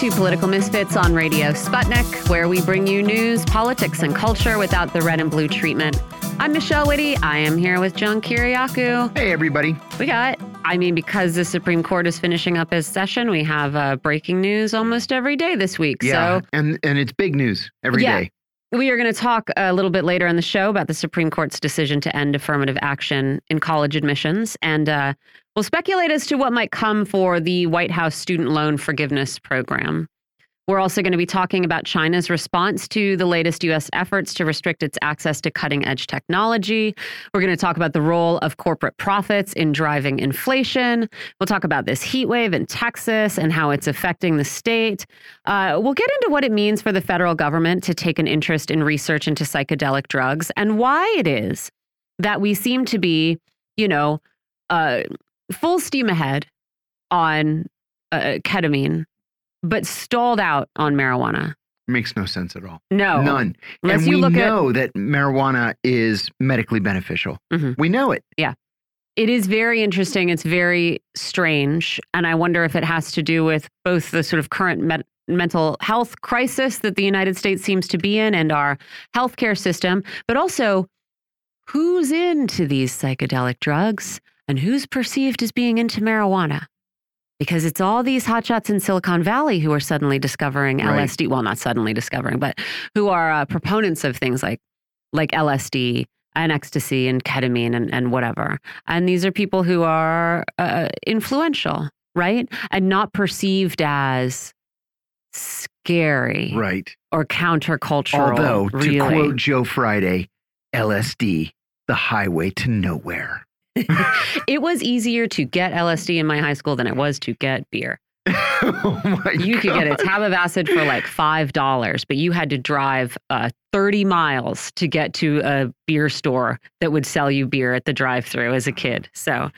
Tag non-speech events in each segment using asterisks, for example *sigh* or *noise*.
to Political Misfits on Radio Sputnik, where we bring you news, politics, and culture without the red and blue treatment. I'm Michelle Witte. I am here with John Kiriakou. Hey, everybody. We got, I mean, because the Supreme Court is finishing up its session, we have uh, breaking news almost every day this week. Yeah, so, and and it's big news every Yeah. day. We are going to talk a little bit later in the show about the Supreme Court's decision to end affirmative action in college admissions. And uh, we'll speculate as to what might come for the White House student loan forgiveness program. We're also going to be talking about China's response to the latest U.S. efforts to restrict its access to cutting edge technology. We're going to talk about the role of corporate profits in driving inflation. We'll talk about this heat wave in Texas and how it's affecting the state. Uh, we'll get into what it means for the federal government to take an interest in research into psychedelic drugs and why it is that we seem to be, you know, uh, full steam ahead on uh, ketamine, but stalled out on marijuana. Makes no sense at all. No, None. Unless and you we look at know that marijuana is medically beneficial. Mhm. We know it. Yeah. It is very interesting. It's very strange. And I wonder if it has to do with both the sort of current med- mental health crisis that the United States seems to be in and our healthcare system, but also who's into these psychedelic drugs and who's perceived as being into marijuana. Because it's all these hotshots in Silicon Valley who are suddenly discovering Right. LSD. Well, not suddenly discovering, but who are uh, proponents of things like like LSD and ecstasy and ketamine and, and whatever. And these are people who are uh, influential, right? And not perceived as scary Right. or countercultural. Although, to really. quote Joe Friday, LSD, the highway to nowhere. *laughs* it was easier to get LSD in my high school than it was to get beer. *laughs* oh You could get a tab of acid for like $5, but you had to drive uh, 30 miles to get to a beer store that would sell you beer at the drive through as a kid. So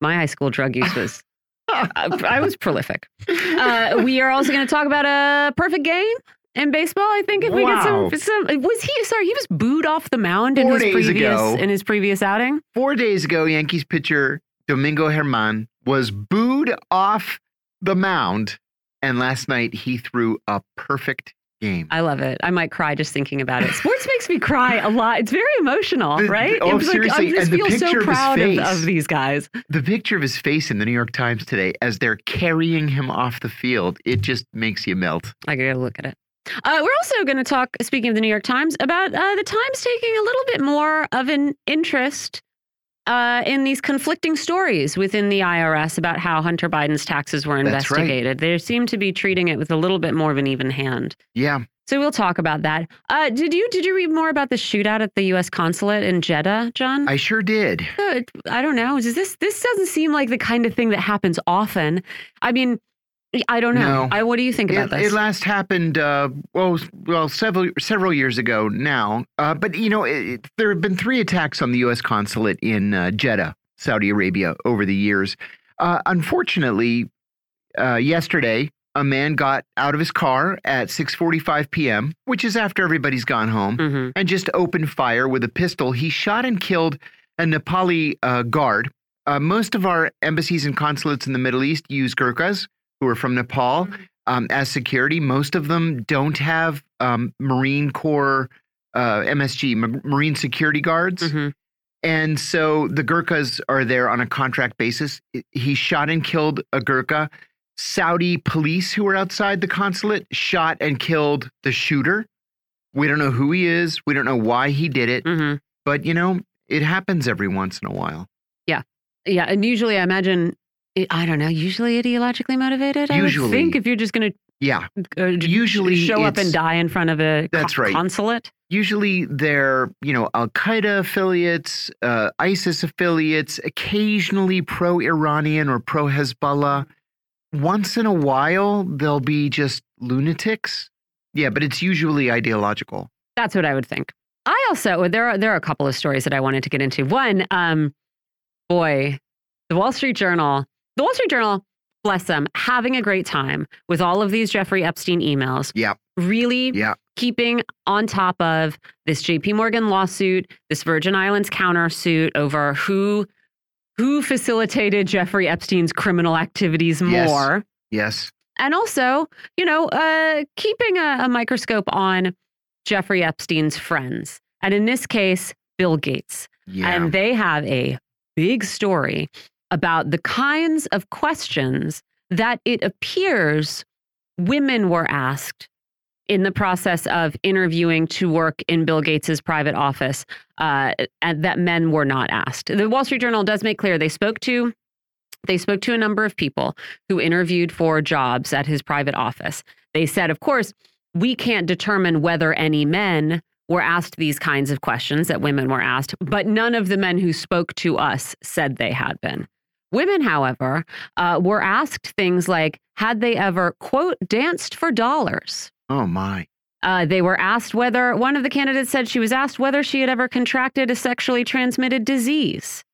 my high school drug use was, *laughs* I, I was prolific. Uh, we are also going to talk about a perfect game in baseball. I think if we Wow. get some, some, was he, sorry, he was booed off the mound in his previous, ago. in his previous outing. Four days ago, Yankees pitcher Domingo Germán was booed off the mound. And last night, he threw a perfect game. I love it. I might cry just thinking about it. Sports makes me cry a lot. It's very emotional, The- right? oh, It was like, seriously, I just and the feel picture so of his proud of, face. of these guys. the picture of his face in the New York Times today as they're carrying him off the field, it just makes you melt. I gotta look at it. Uh, we're also going to talk, speaking of the New York Times, about uh, the Times taking a little bit more of an interest uh, in these conflicting stories within the IRS about how Hunter Biden's taxes were That's right. investigated. They seem to be treating it with a little bit more of an even hand. Yeah. So we'll talk about that. Uh, did you did you read more about the shootout at the U.S. consulate in Jeddah, John? I sure did. Good. I don't know. Is this this doesn't seem like the kind of thing that happens often? I mean, I don't know. No. I, what do you think about It, this? it last happened uh, well, well, several several years ago now. Uh, but you know, it, it- there have been three attacks on the U.S. consulate in uh, Jeddah, Saudi Arabia, over the years. Uh, unfortunately, uh, yesterday, a man got out of his car at 6:45 p.m., which is after everybody's gone home. Mhm. and just opened fire with a pistol. He shot and killed a Nepali uh, guard. Uh, most of our embassies and consulates in the Middle East use Gurkhas, who are from Nepal, um, as security. Most of them don't have um, Marine Corps, uh, MSG, Ma- Marine Security Guards. Mhm. And so the Gurkhas are there on a contract basis. He shot and killed a Gurkha. Saudi police who were outside the consulate shot and killed the shooter. We don't know who he is. We don't know why he did it. Mhm. But, you know, it happens every once in a while. Yeah. Yeah, and usually I imagine. I don't know. Usually ideologically motivated. I would Usually. think if you're just going Yeah. to uh, Usually show up and die in front of a co- That's right. consulate. Usually they're, you know, Al Qaeda affiliates, uh, ISIS affiliates, occasionally pro Iranian or pro Hezbollah. Once in a while, they'll be just lunatics. Yeah, but it's usually ideological. That's what I would think. I also there are there are a couple of stories that I wanted to get into. One, um, boy, the Wall Street Journal, the Wall Street Journal, bless them, having a great time with all of these Jeffrey Epstein emails. Yeah. Really Yeah. keeping on top of this JP Morgan lawsuit, this Virgin Islands countersuit over who who facilitated Jeffrey Epstein's criminal activities Yes. more. Yes. and also, you know, uh, keeping a, a microscope on Jeffrey Epstein's friends. And in this case, Bill Gates. Yeah. And they have a big story about the kinds of questions that it appears women were asked in the process of interviewing to work in Bill Gates's private office, uh, and that men were not asked. The Wall Street Journal does make clear they spoke to they spoke to a number of people who interviewed for jobs at his private office. They said, of course, we can't determine whether any men were asked these kinds of questions that women were asked, but none of the men who spoke to us said they had been. Women, however, uh, were asked things like, had they ever, quote, danced for dollars? Oh, my. Uh, they were asked whether, one of the candidates said she was asked whether she had ever contracted a sexually transmitted disease.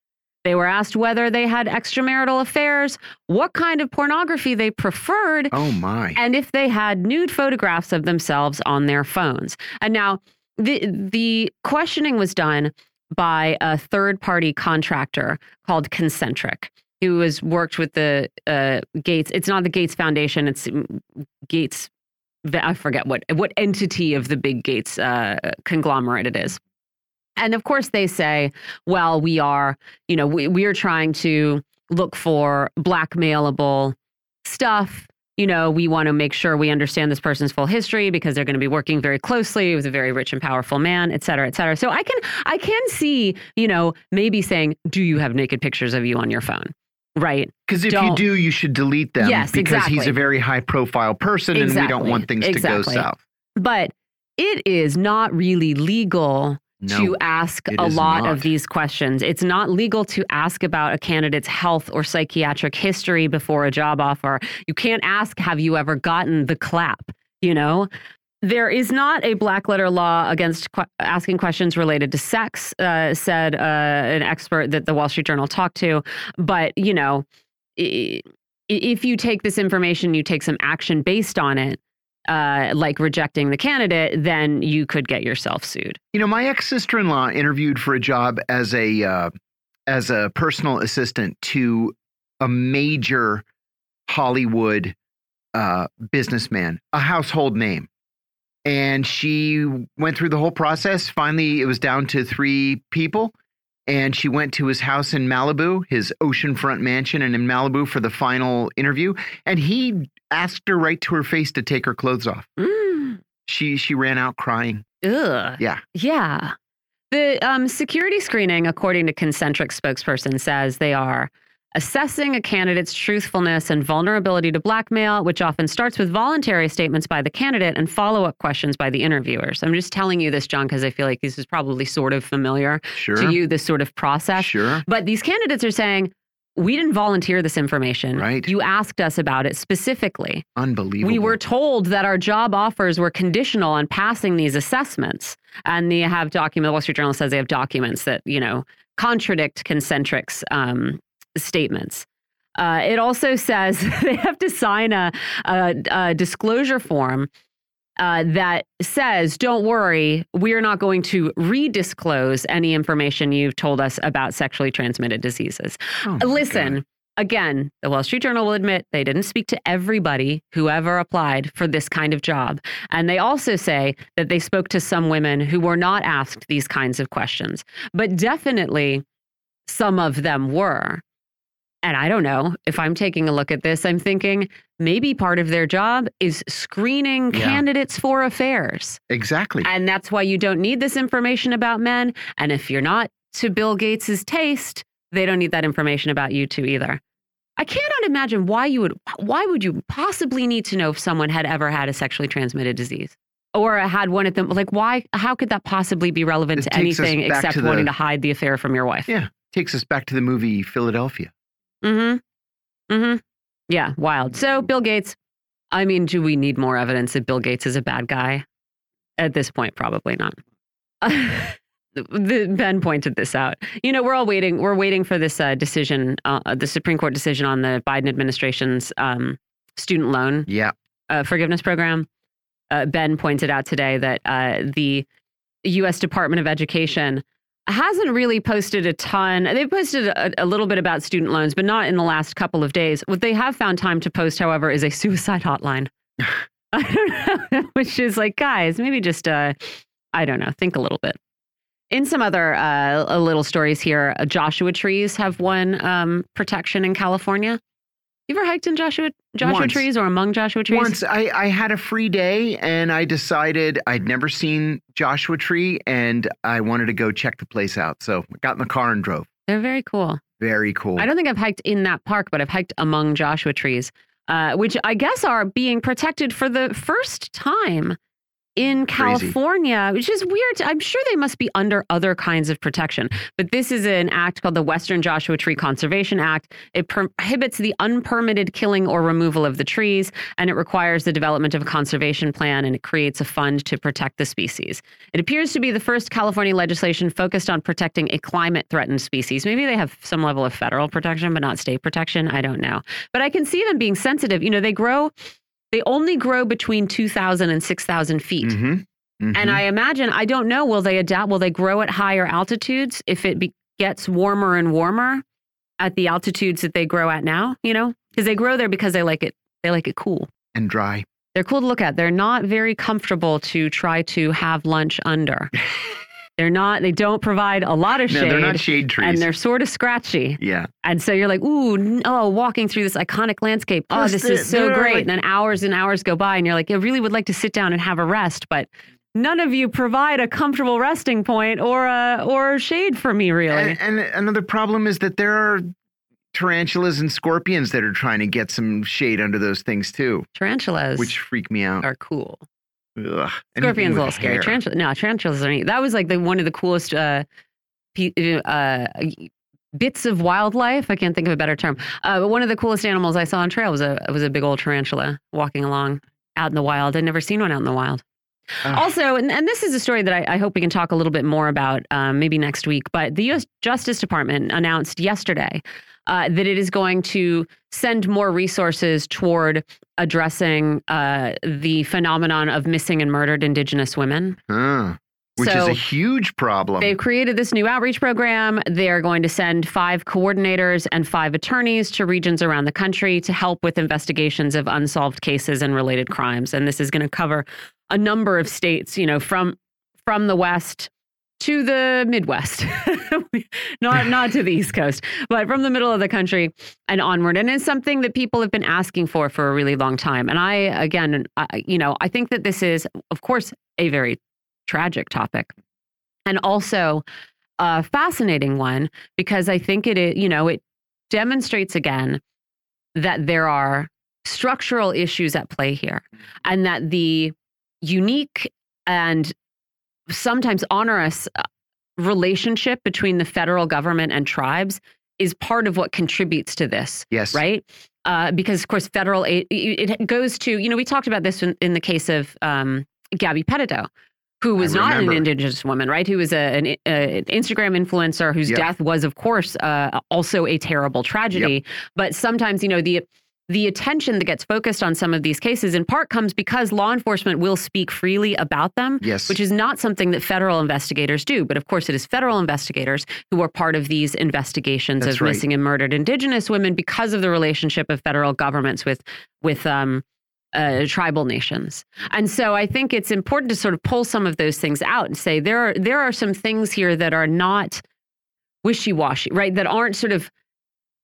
They were asked whether they had extramarital affairs, what kind of pornography they preferred, Oh, my. and if they had nude photographs of themselves on their phones. And now the the questioning was done by a third party contractor called Concentric, who has worked with the uh, Gates. It's not the Gates Foundation. It's Gates. I forget what what entity of the big Gates uh, conglomerate it is. And of course, they say, well, we are, you know, we, we are trying to look for blackmailable stuff. You know, we want to make sure we understand this person's full history because they're going to be working very closely with a very rich and powerful man, et cetera, et cetera. So I can I can see, you know, maybe saying, do you have naked pictures of you on your phone? Right. Because if you Don't- do, you should delete them. Yes, because he's a very high profile person and we don't want things exactly. to go south. But it is not really legal No. to ask a lot not. of these questions. It's not legal to ask about a candidate's health or psychiatric history before a job offer. You can't ask, have you ever gotten the clap? You know? There is not a black letter law against que asking questions related to sex, uh, said uh, an expert that the Wall Street Journal talked to. But, you know, if you take this information, you take some action based on it, uh, like rejecting the candidate, then you could get yourself sued. You know, my ex sister in law interviewed for a job as a uh, as a personal assistant to a major Hollywood uh, businessman, a household name. And she went through the whole process. Finally, it was down to three people. And she went to his house in Malibu, his oceanfront mansion, and in Malibu for the final interview. And he asked her right to her face to take her clothes off. Mm. She she ran out crying. Ugh. Yeah. Yeah. The um, security screening, according to Concentric spokesperson, says they are assessing a candidate's truthfulness and vulnerability to blackmail, which often starts with voluntary statements by the candidate and follow up questions by the interviewers. I'm just telling you this, John, because I feel like this is probably sort of familiar Sure. to you, this sort of process. Sure. But these candidates are saying, we didn't volunteer this information. Right. You asked us about it specifically. Unbelievable. We were told that our job offers were conditional on passing these assessments. And they have document. The Wall Street Journal says they have documents that, you know, contradict Concentric's um, statements. Uh, it also says *laughs* they have to sign a, a, a disclosure form uh, that says, don't worry, we are not going to redisclose any information you've told us about sexually transmitted diseases. Oh Listen, God. again, the Wall Street Journal will admit they didn't speak to everybody who ever applied for this kind of job. And they also say that they spoke to some women who were not asked these kinds of questions, but definitely some of them were. And I don't know if I'm taking a look at this, I'm thinking maybe part of their job is screening Yeah. candidates for affairs. Exactly. And that's why you don't need this information about men. And if you're not to Bill Gates's taste, they don't need that information about you too either. I cannot imagine why you would why would you possibly need to know if someone had ever had a sexually transmitted disease or had one of them like why how could that possibly be relevant It to anything except to the- wanting to hide the affair from your wife? yeah. Takes us back to the movie Philadelphia. Mhm. Mm-hmm. Yeah, wild. So Bill Gates I mean, do we need more evidence that Bill Gates is a bad guy? At this point, probably not. *laughs* the, ben pointed this out. You know, we're all waiting. We're waiting for this uh, decision, uh, the Supreme Court decision on the Biden administration's um, student loan Yeah. uh, forgiveness program. Uh, ben pointed out today that uh, the U.S. Department of Education hasn't really posted a ton. They've posted a, a, little bit about student loans, but not in the last couple of days. What they have found time to post, however, is a suicide hotline. I don't know, which is like, guys, maybe just, uh, I don't know, think a little bit. In some other uh, little stories here, uh, Joshua trees have won um, protection in California. You ever hiked in Joshua Joshua Once. trees or among Joshua trees? Once I, I had a free day and I decided I'd never seen Joshua tree and I wanted to go check the place out. So I got in the car and drove. They're very cool. Very cool. I don't think I've hiked in that park, but I've hiked among Joshua trees, uh, which I guess are being protected for the first time in California, Crazy. which is weird. I'm sure they must be under other kinds of protection. But this is an act called the Western Joshua Tree Conservation Act. It prohibits the unpermitted killing or removal of the trees, and it requires the development of a conservation plan, and it creates a fund to protect the species. It appears to be the first California legislation focused on protecting a climate threatened species. Maybe they have some level of federal protection, but not state protection. I don't know. But I can see them being sensitive. You know, they grow they only grow between 2,000 and 6,000 feet. Mm -hmm. Mm -hmm. And I imagine, I don't know, will they adapt? Will they grow at higher altitudes if it gets warmer and warmer at the altitudes that they grow at now? You know, because they grow there because they like it. They like it cool and dry. They're cool to look at. They're not very comfortable to try to have lunch under. *laughs* They're not, they don't provide a lot of shade. No, they're not shade trees. And they're sort of scratchy. Yeah. And so you're like, ooh, oh, walking through this iconic landscape. Oh, this is so great. Like, and then hours and hours go by and you're like, I really would like to sit down and have a rest, but none of you provide a comfortable resting point or a, or shade for me, really. And, and another problem is that there are tarantulas and scorpions that are trying to get some shade under those things too. Tarantulas. Which freak me out. Are cool. Ugh, Scorpion's a little scary. Tarantula, no, tarantulas are neat. That was like the one of the coolest uh, uh, bits of wildlife. I can't think of a better term. Uh, but one of the coolest animals I saw on trail was a was a big old tarantula walking along out in the wild. I'd never seen one out in the wild. Uh. Also, and, and, this is a story that I, I, hope we can talk a little bit more about um, maybe next week, but the U.S. Justice Department announced yesterday uh, that it is going to send more resources toward addressing uh, the phenomenon of missing and murdered Indigenous women. Which so is a huge problem. They've created this new outreach program. They're going to send five coordinators and five attorneys to regions around the country to help with investigations of unsolved cases and related crimes. And this is going to cover a number of states, you know, from from the West to the Midwest, *laughs* not not to the East Coast, but from the middle of the country and onward. And it's something that people have been asking for for a really long time. And I, again, I, you know, I think that this is, of course, a very tragic topic, and also a fascinating one because I think it, is, you know, it demonstrates again that there are structural issues at play here, and that the unique and sometimes onerous uh, relationship between the federal government and tribes is part of what contributes to this. Yes. Right? Uh, because, of course, federal aid, it goes to, you know, we talked about this in, in the case of um, Gabby Petito, who was not an indigenous woman, right? Who was a, an, a, an Instagram influencer whose yep. death was, of course, uh, also a terrible tragedy. Yep. But sometimes, you know, the the attention that gets focused on some of these cases in part comes because law enforcement will speak freely about them, yes. which is not something that federal investigators do. But of course, it is federal investigators who are part of these investigations That's of right. missing and murdered Indigenous women because of the relationship of federal governments with with um, uh, tribal nations. And so I think it's important to sort of pull some of those things out and say there are there are some things here that are not wishy washy, right? That aren't sort of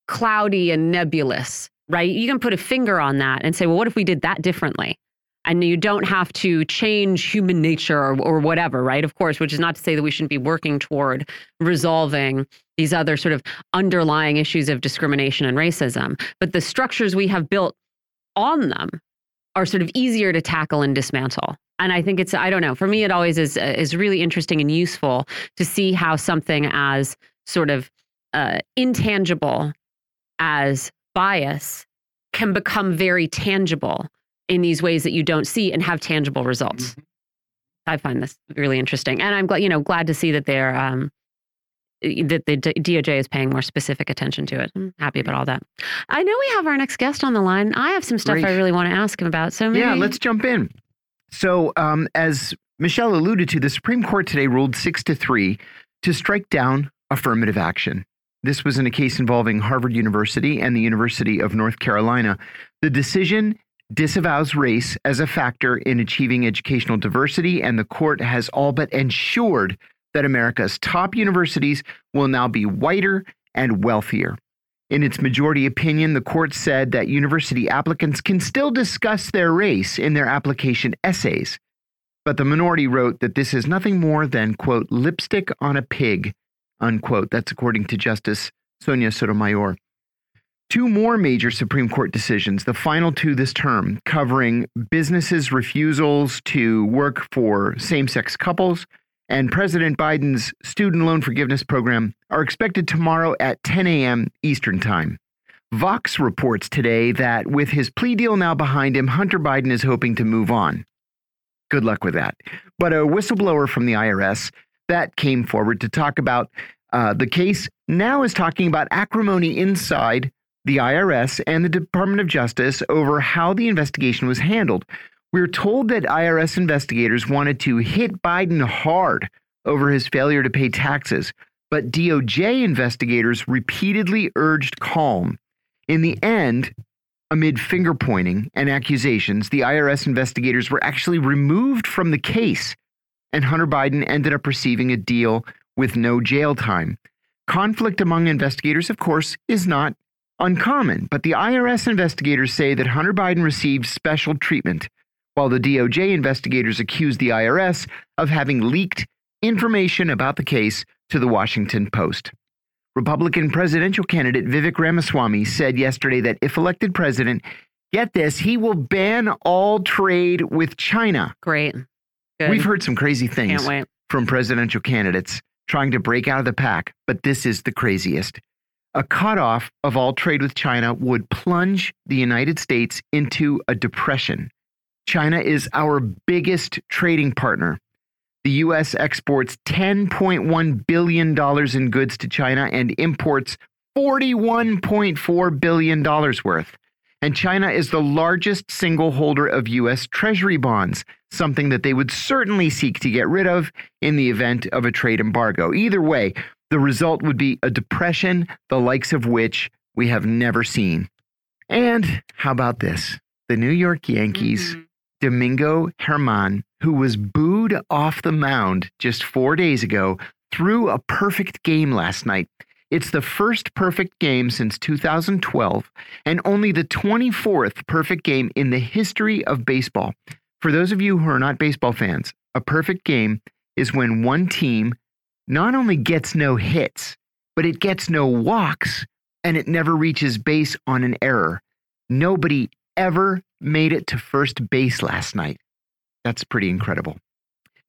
cloudy and nebulous right? You can put a finger on that and say, well, what if we did that differently? And you don't have to change human nature or, or whatever, right? Of course, which is not to say that we shouldn't be working toward resolving these other sort of underlying issues of discrimination and racism. But the structures we have built on them are sort of easier to tackle and dismantle. And I think it's, I don't know, for me, it always is, is really interesting and useful to see how something as sort of uh, intangible as bias can become very tangible in these ways that you don't see and have tangible results. Mm -hmm. I find this really interesting, and I'm glad you know glad to see that they're um, that the DOJ is paying more specific attention to it. I'm happy about all that. I know we have our next guest on the line. I have some stuff Great. I really want to ask him about. So maybe... yeah, let's jump in. So um, as Michelle alluded to, the Supreme Court today ruled six to three to strike down affirmative action. This was in a case involving Harvard University and the University of North Carolina. The decision disavows race as a factor in achieving educational diversity, and the court has all but ensured that America's top universities will now be whiter and wealthier. In its majority opinion, the court said that university applicants can still discuss their race in their application essays. But the minority wrote that this is nothing more than, quote, lipstick on a pig, unquote. That's according to Justice Sonia Sotomayor. Two more major Supreme Court decisions, the final two this term, covering businesses' refusals to work for same sex couples and President Biden's student loan forgiveness program, are expected tomorrow at 10 a.m. Eastern Time. Vox reports today that with his plea deal now behind him, Hunter Biden is hoping to move on. Good luck with that. But a whistleblower from the IRS that came forward to talk about uh, the case now is talking about acrimony inside the IRS and the Department of Justice over how the investigation was handled. We're told that IRS investigators wanted to hit Biden hard over his failure to pay taxes, but DOJ investigators repeatedly urged calm. In the end, amid finger pointing and accusations, the IRS investigators were actually removed from the case, and Hunter Biden ended up receiving a deal with no jail time. Conflict among investigators, of course, is not uncommon, but the IRS investigators say that Hunter Biden received special treatment, while the DOJ investigators accuse the IRS of having leaked information about the case to the Washington Post. Republican presidential candidate Vivek Ramaswamy said yesterday that if elected president, get this, he will ban all trade with China. Great. Good. We've heard some crazy things from presidential candidates trying to break out of the pack, but this is the craziest. A cutoff of all trade with China would plunge the United States into a depression. China is our biggest trading partner. The U.S. exports $10.1 billion in goods to China and imports $41.4 billion worth. And China is the largest single holder of U.S. Treasury bonds, something that they would certainly seek to get rid of in the event of a trade embargo. Either way, the result would be a depression, the likes of which we have never seen. And how about this? The New York Yankees, Mhm. Domingo Germán, who was booed off the mound just four days ago, threw a perfect game last night. It's the first perfect game since 2012 and only the 24th perfect game in the history of baseball. For those of you who are not baseball fans, a perfect game is when one team not only gets no hits, but it gets no walks and it never reaches base on an error. Nobody ever made it to first base last night. That's pretty incredible.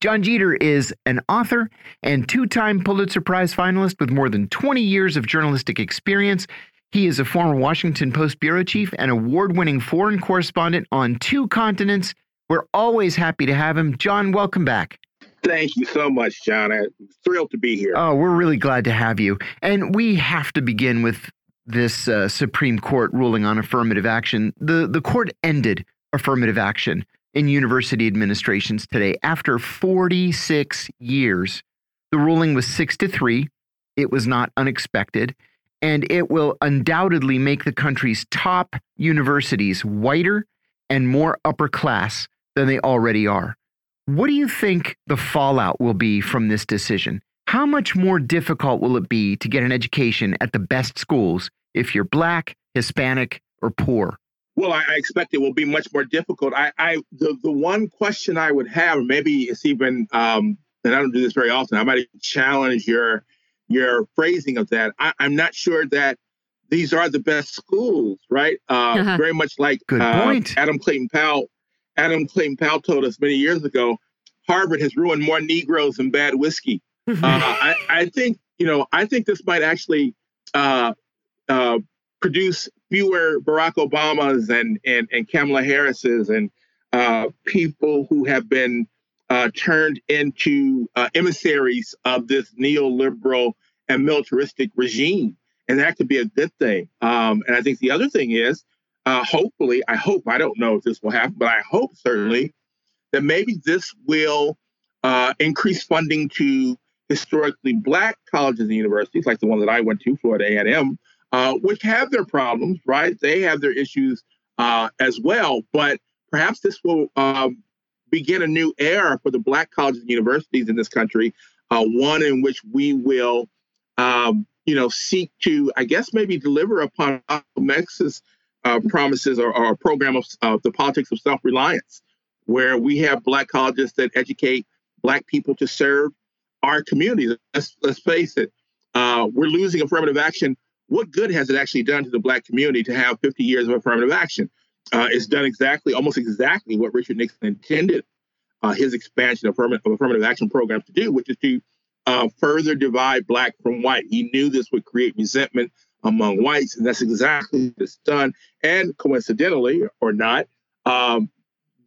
Jon Jeter is an author and two time Pulitzer Prize finalist with more than 20 years of journalistic experience. He is a former Washington Post bureau chief and award winning foreign correspondent on two continents. We're always happy to have him. John, welcome back. Thank you so much, John. I'm thrilled to be here. Oh, we're really glad to have you. And we have to begin with this uh, Supreme Court ruling on affirmative action. The, the court ended affirmative action in university administrations today after 46 years. The ruling was six to three. It was not unexpected. And it will undoubtedly make the country's top universities whiter and more upper class than they already are. What do you think the fallout will be from this decision? How much more difficult will it be to get an education at the best schools if you're black, Hispanic, or poor? Well, I, I expect it will be much more difficult. I, I the, the one question I would have, maybe it's even, um, and I don't do this very often, I might challenge your your phrasing of that. I, I'm not sure that these are the best schools, right? Uh, Uh-huh. Very much like Good uh. Adam Clayton Powell. Adam Clayton Powell told us many years ago, Harvard has ruined more Negroes than bad whiskey. *laughs* uh, I, I think you know I think this might actually uh, uh, produce fewer Barack Obamas and and and Kamala Harris's and uh, people who have been uh, turned into uh, emissaries of this neoliberal and militaristic regime, and that could be a good thing. Um, and I think the other thing is, uh, hopefully, I hope I don't know if this will happen, but I hope certainly that maybe this will uh, increase funding to historically black colleges and universities, like the one that I went to, Florida A&M, uh, which have their problems, right? They have their issues uh, as well. But perhaps this will um, begin a new era for the black colleges and universities in this country, uh, one in which we will, um, you know, seek to, I guess, maybe deliver upon X's uh, promises or, or, a program of the politics of self-reliance, where we have black colleges that educate black people to serve our communities. Let's, let's face it, uh, we're losing affirmative action. What good has it actually done to the black community to have 50 years of affirmative action? Uh, it's done exactly, almost exactly what Richard Nixon intended uh, his expansion of affirmative, of affirmative action programs to do, which is to uh, further divide black from white. He knew this would create resentment among whites, and that's exactly what it's done. And coincidentally or not, um,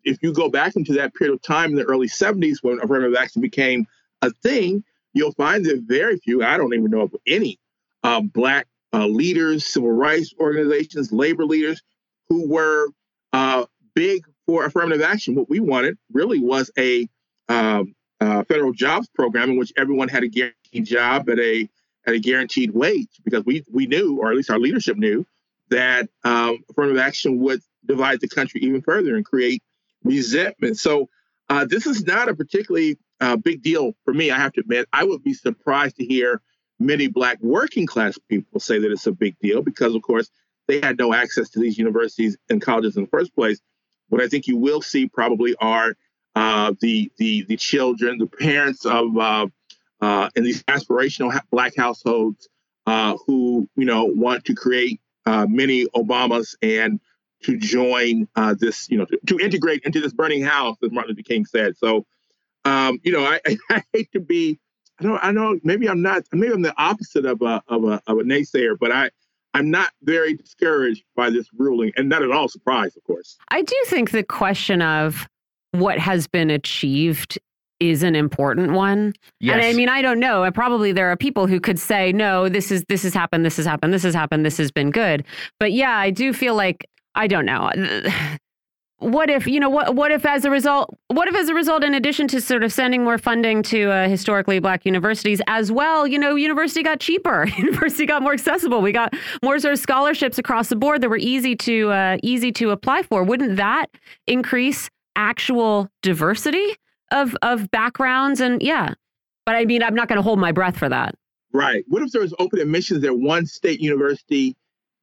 if you go back into that period of time in the early 70s when affirmative action became a thing, you'll find that very few, I don't even know of any, uh, Black uh, leaders, civil rights organizations, labor leaders who were uh, big for affirmative action. What we wanted really was a um, uh, federal jobs program in which everyone had a guaranteed job at a at a guaranteed wage because we we knew, or at least our leadership knew, that um, affirmative action would divide the country even further and create resentment. So uh, this is not a particularly uh, big deal for me. I have to admit, I would be surprised to hear many Black working class people say that it's a big deal because, of course, they had no access to these universities and colleges in the first place. What I think you will see probably are uh, the the the children, the parents of uh, uh, in these aspirational ha- Black households uh, who you know want to create uh, many Obamas and to join uh, this, you know, to, to, integrate into this burning house, as Martin Luther King said. So, um, you know, I, *laughs* I, hate to be, I don't, I know, maybe I'm not, maybe I'm the opposite of a of a of a naysayer, but I. I'm not very discouraged by this ruling and not at all surprised, of course. I do think the question of what has been achieved is an important one. Yes. And I mean, I don't know. Probably there are people who could say, no, this is this has happened, this has happened, this has happened, this has been good. But yeah, I do feel like I don't know. What if, you know, what what if as a result, what if as a result, in addition to sort of sending more funding to uh, historically black universities as well, you know, university got cheaper, *laughs* university got more accessible. We got more sort of scholarships across the board that were easy to uh, easy to apply for. Wouldn't that increase actual diversity of of backgrounds and yeah? But I mean, I'm not going to hold my breath for that. Right. What if there was open admissions at one state university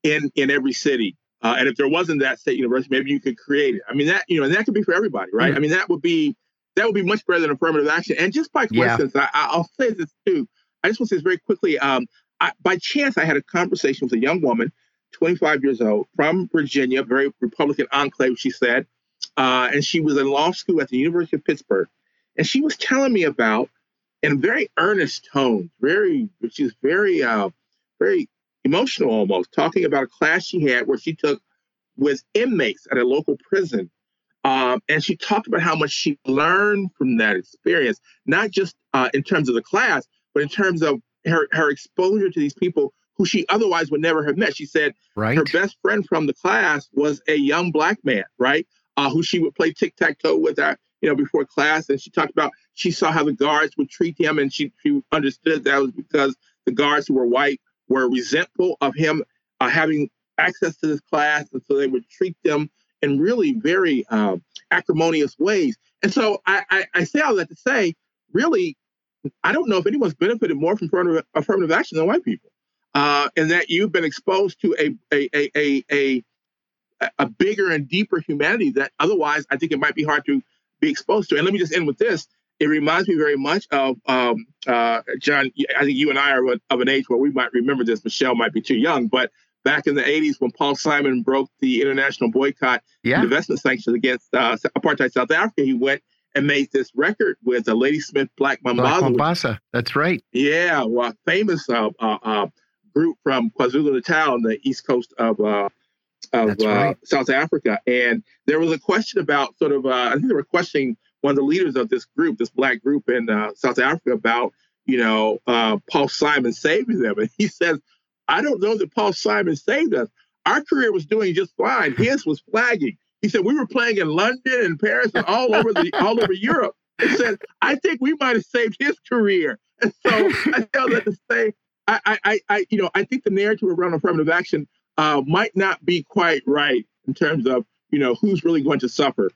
in in every city? Uh, and if there wasn't that state university, maybe you could create it. I mean, that you know, and that could be for everybody, right? Mm-hmm. I mean, that would be that would be much better than affirmative action. And just by coincidence, yeah. I, will say this too. I just want to say this very quickly. Um, I, by chance, I had a conversation with a young woman, 25 years old, from Virginia, very Republican enclave, she said, uh, and she was in law school at the University of Pittsburgh, and she was telling me about, in very earnest tones, very, she was very, uh, very emotional almost, talking about a class she had where she took with inmates at a local prison. Um, and she talked about how much she learned from that experience, not just uh, in terms of the class, but in terms of her, her exposure to these people who she otherwise would never have met. She said right. her best friend from the class was a young black man, right? Uh, who she would play tic tac toe with, her, you know, before class. And she talked about she saw how the guards would treat him, and she, she understood that was because the guards who were white were resentful of him uh, having access to this class, and so they would treat them in really very uh, acrimonious ways. And so I, I, I, say all that to say, really, I don't know if anyone's benefited more from affirmative, action than white people, uh, and that you've been exposed to a a, a a a a bigger and deeper humanity that otherwise I think it might be hard to be exposed to. And let me just end with this: it reminds me very much of um, uh, John. I think you and I are of an age where we might remember this. Michelle might be too young, but back in the 80s when Paul Simon broke the international boycott yeah. investment sanctions against uh, apartheid South Africa, he went and made this record with a Ladysmith Black Mambazo. Black that's right. Yeah, well, famous uh, uh, uh, group from KwaZulu Natal on the east coast of uh, of right. South Africa. And there was a question about sort of, I think they were questioning one of the leaders of this group, this black group in uh, South Africa, about you know uh, Paul Simon saving them, and he says, "I don't know that Paul Simon saved us. Our career was doing just fine. *laughs* His was flagging." He said, "We were playing in London and Paris and all over the all over Europe." He said, "I think we might have saved his career." And so I tell that to say, I, I, I, you know, I think the narrative around affirmative action uh, might not be quite right in terms of, you know, who's really going to suffer.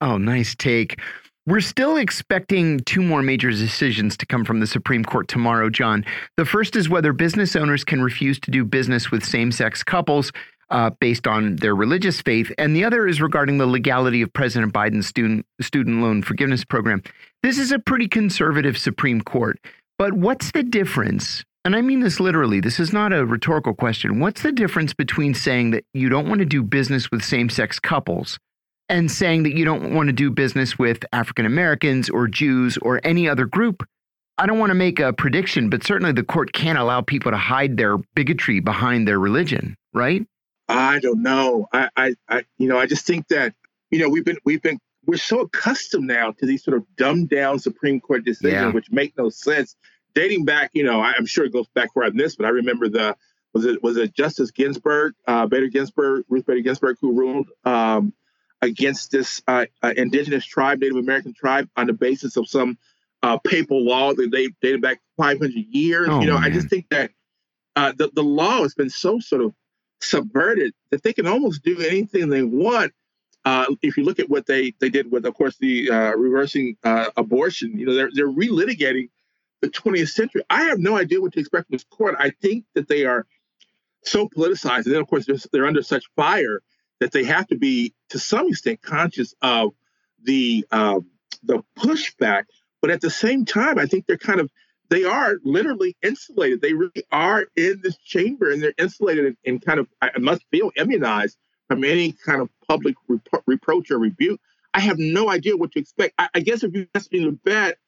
Oh, nice take. We're still expecting two more major decisions to come from the Supreme Court tomorrow, John. The first is whether business owners can refuse to do business with same sex couples uh, based on their religious faith, and the other is regarding the legality of President Biden's student, student loan forgiveness program. This is a pretty conservative Supreme Court, but what's the difference? And I mean this literally, this is not a rhetorical question. What's the difference between saying that you don't want to do business with same sex couples? And saying that you don't want to do business with African Americans or Jews or any other group. I don't want to make a prediction, but certainly the court can't allow people to hide their bigotry behind their religion, right? I don't know. I, I, I you know, I just think that you know we've been we've been we're so accustomed now to these sort of dumbed down Supreme Court decisions, yeah. which make no sense. Dating back, you know, I'm sure it goes back further than this, but I remember the was it was it Justice Ginsburg, uh, Bader Ginsburg, Ruth Bader Ginsburg, who ruled um, against this uh, uh, indigenous tribe, Native American tribe, on the basis of some uh, papal law that they dated back 500 years. Oh, you know, man. I just think that uh, the the law has been so sort of subverted that they can almost do anything they want. Uh, if you look at what they they did with, of course, the uh, reversing abortion, you know, they're they're relitigating the 20th century. I have no idea what to expect from this court. I think that they are so politicized, and then of course they're, they're under such fire that they have to be to some extent conscious of the um, the pushback, but at the same time, I think they're kind of they are literally insulated. They really are in this chamber, and they're insulated and, and kind of I must feel immunized from any kind of public repro- reproach or rebuke. I have no idea what to expect. I, I guess if you ask me to bet,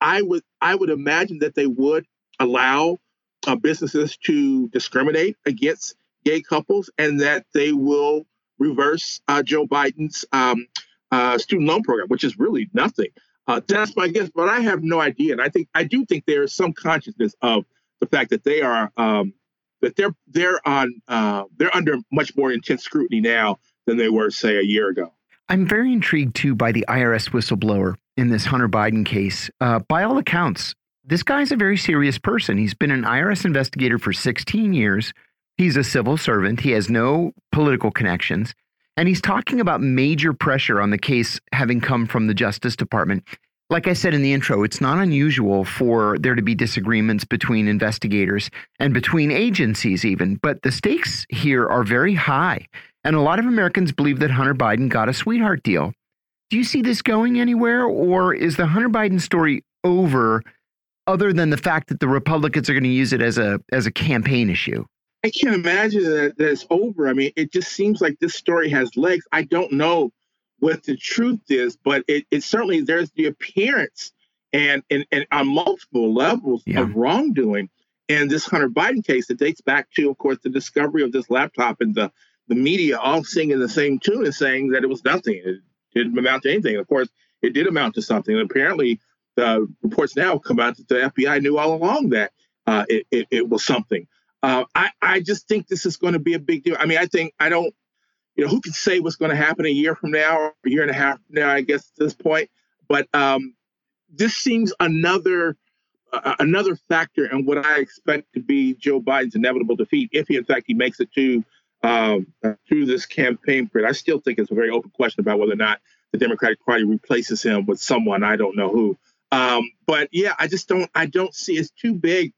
I would I would imagine that they would allow uh, businesses to discriminate against gay couples, and that they will reverse uh, Joe Biden's um, uh, student loan program, which is really nothing. Uh, that's my guess, but I have no idea. And I think I do think there is some consciousness of the fact that they are um, that they're they're on uh, they're under much more intense scrutiny now than they were, say, a year ago. I'm very intrigued too by the IRS whistleblower in this Hunter Biden case. Uh, by all accounts, this guy's a very serious person. He's been an IRS investigator for 16 years. He's a civil servant. He has no political connections. And he's talking about major pressure on the case having come from the Justice Department. Like I said in the intro, it's not unusual for there to be disagreements between investigators and between agencies, even. But the stakes here are very high. And a lot of Americans believe that Hunter Biden got a sweetheart deal. Do you see this going anywhere? Or is the Hunter Biden story over, other than the fact that the Republicans are going to use it as a, as a campaign issue? I can't imagine that, that it's over. I mean, it just seems like this story has legs. I don't know what the truth is, but it, it certainly there's the appearance and, and, and on multiple levels yeah. of wrongdoing. And this Hunter Biden case that dates back to, of course, the discovery of this laptop and the, the media all singing the same tune and saying that it was nothing. It didn't amount to anything. Of course, it did amount to something. And apparently, the reports now come out that the FBI knew all along that uh, it, it, it was something. Uh, I, I just think this is going to be a big deal. I mean, I think I don't, you know, who can say what's going to happen a year from now or a year and a half now, I guess, at this point. But um, this seems another uh, another factor in what I expect to be Joe Biden's inevitable defeat, if he, in fact, he makes it to um, through this campaign period. I still think it's a very open question about whether or not the Democratic Party replaces him with someone I don't know who. Um, but yeah, I just don't. I don't see it's too big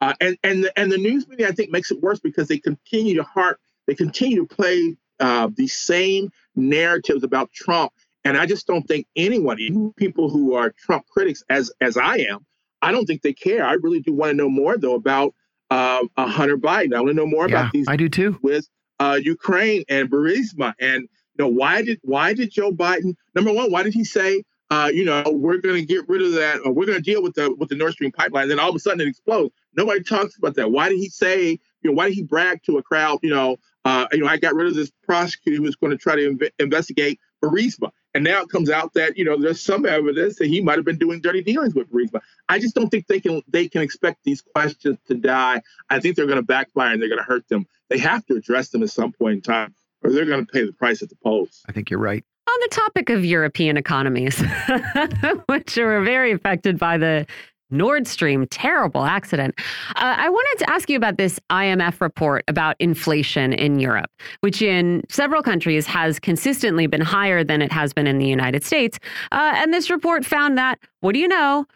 uh, and and the, and the news media I think makes it worse because they continue to harp, they continue to play uh, the same narratives about Trump, and I just don't think anyone, even people who are Trump critics, as as I am, I don't think they care. I really do want to know more though about uh, Hunter Biden. I want to know more yeah, about these. I do too. With uh, Ukraine and Burisma, and you know why did why did Joe Biden? Number one, why did he say uh, you know, we're going to get rid of that, or we're going to deal with the with the Nord Stream pipeline. And then all of a sudden it explodes. Nobody talks about that. Why did he say? You know, why did he brag to a crowd? You know, uh, you know, I got rid of this prosecutor who was going to try to inv- investigate Burisma. And now it comes out that you know there's some evidence that he might have been doing dirty dealings with Burisma. I just don't think they can they can expect these questions to die. I think they're going to backfire and they're going to hurt them. They have to address them at some point in time, or they're going to pay the price at the polls. I think you're right. On the topic of European economies, *laughs* which are very affected by the Nord Stream, terrible accident. Uh, I wanted to ask you about this IMF report about inflation in Europe, which in several countries has consistently been higher than it has been in the United States. Uh, and this report found that, what do you know?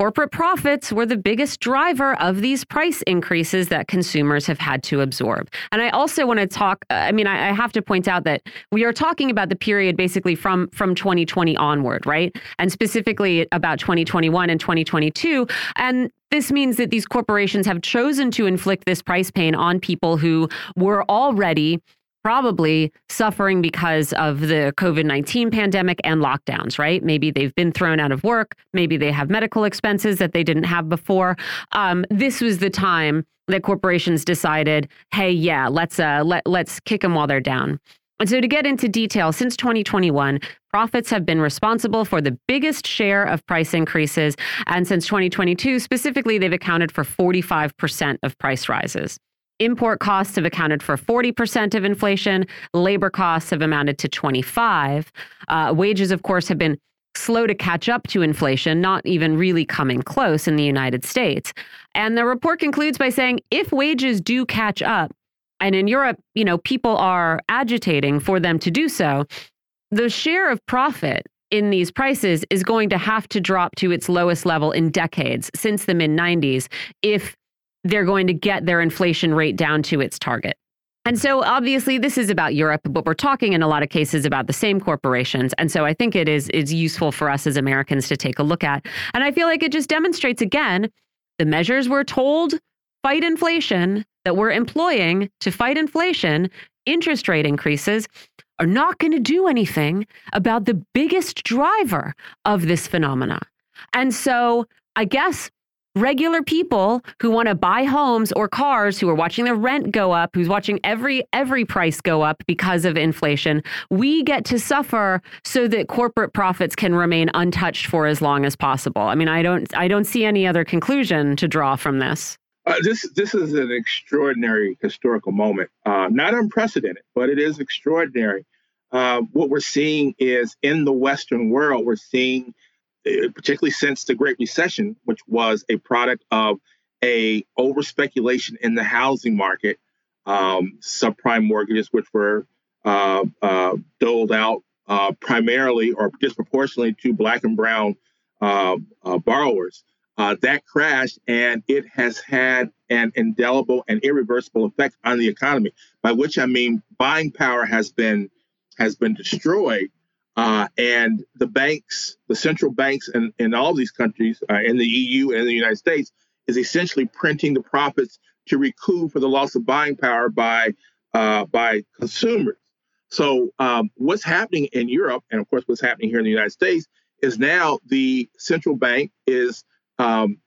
Corporate profits were the biggest driver of these price increases that consumers have had to absorb. And I also want to talk, uh, I mean, I, I have to point out that we are talking about the period basically from, from 2020 onward, right? And specifically about 2021 and 2022. And this means that these corporations have chosen to inflict this price pain on people who were already probably suffering because of the COVID 19 pandemic and lockdowns, right? Maybe they've been thrown out of work. Maybe they have medical expenses that they didn't have before. Um, this was the time that corporations decided, hey, yeah, let's uh, let let's kick them while they're down. And so, to get into detail, since 2021, profits have been responsible for the biggest share of price increases. And since 2022, specifically, they've accounted for 45% of price rises. Import costs have accounted for 40% of inflation. Labor costs have amounted to 25. Uh, wages, of course, have been slow to catch up to inflation, not even really coming close in the United States. And the report concludes by saying if wages do catch up, and in Europe, you know, people are agitating for them to do so, the share of profit in these prices is going to have to drop to its lowest level in decades since the mid 90s if they're going to get their inflation rate down to its target. And so obviously this is about Europe, but we're talking in a lot of cases about the same corporations. And so I think it is is useful for us as Americans to take a look at. And I feel like it just demonstrates again the measures we're told fight inflation that we're employing to fight inflation, interest rate increases are not going to do anything about the biggest driver of this phenomena. And so I guess regular people who want to buy homes or cars who are watching their rent go up who's watching every every price go up because of inflation we get to suffer so that corporate profits can remain untouched for as long as possible. I mean i don't i don't see any other conclusion to draw from this. Uh, this this is an extraordinary historical moment uh, not unprecedented but it is extraordinary. Uh, what we're seeing is in the western world we're seeing particularly since the Great Recession, which was a product of a over speculation in the housing market, um, subprime mortgages, which were uh, uh, doled out uh, primarily or disproportionately to black and brown uh, uh, borrowers. that crashed, and it has had an indelible and irreversible effect on the economy. By which I mean buying power has been has been destroyed uh, and the banks, the central banks in, in all these countries, uh, in the EU and the United States, is essentially printing the profits to recoup for the loss of buying power by uh, by consumers. So um, what's happening in Europe, and of course what's happening here in the United States, is now the central bank is, um,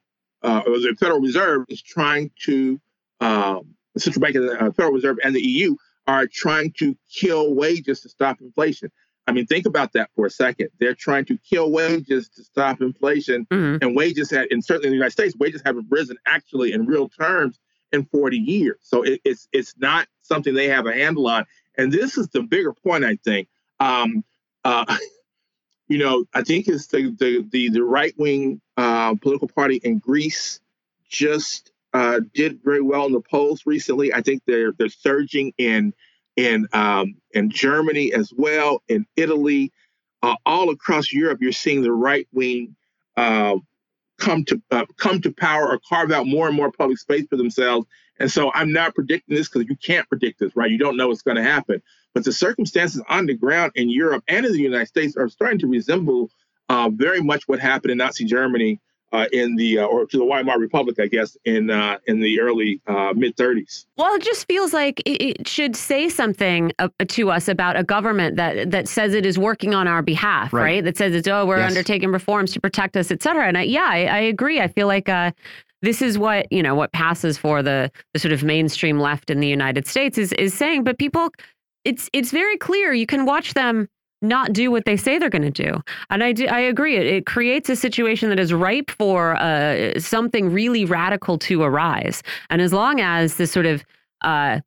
uh, or the Federal Reserve is trying to, um, the central bank and the uh, Federal Reserve and the EU are trying to kill wages to stop inflation. I mean, think about that for a second. They're trying to kill wages to stop inflation, mm-hmm. and wages had, and certainly in the United States, wages haven't risen actually in real terms in 40 years. So it, it's it's not something they have a handle on. And this is the bigger point, I think. Um, uh, *laughs* you know, I think it's the the the, the right wing uh, political party in Greece just uh, did very well in the polls recently. I think they're they're surging in in um, in Germany as well, in Italy, uh, all across Europe. You're seeing the right wing uh, come to uh, come to power or carve out more and more public space for themselves. And so I'm not predicting this because you can't predict this, right? You don't know what's going to happen. But the circumstances on the ground in Europe and in the United States are starting to resemble uh, very much what happened in Nazi Germany uh, in the uh, or to the Weimar Republic, I guess, in uh, in the early uh, mid 30s. Well, it just feels like it, should say something uh, to us about a government that that says it is working on our behalf, right? right? That says it's oh we're yes. undertaking reforms to protect us, et cetera. And I, yeah, I, I, agree. I feel like. Uh, this is what you know. What passes for the the sort of mainstream left in the United States is is saying, but people, it's it's very clear. You can watch them not do what they say they're going to do. And I do, I agree. It, it, creates a situation that is ripe for uh, something really radical to arise. And as long as this sort of uh,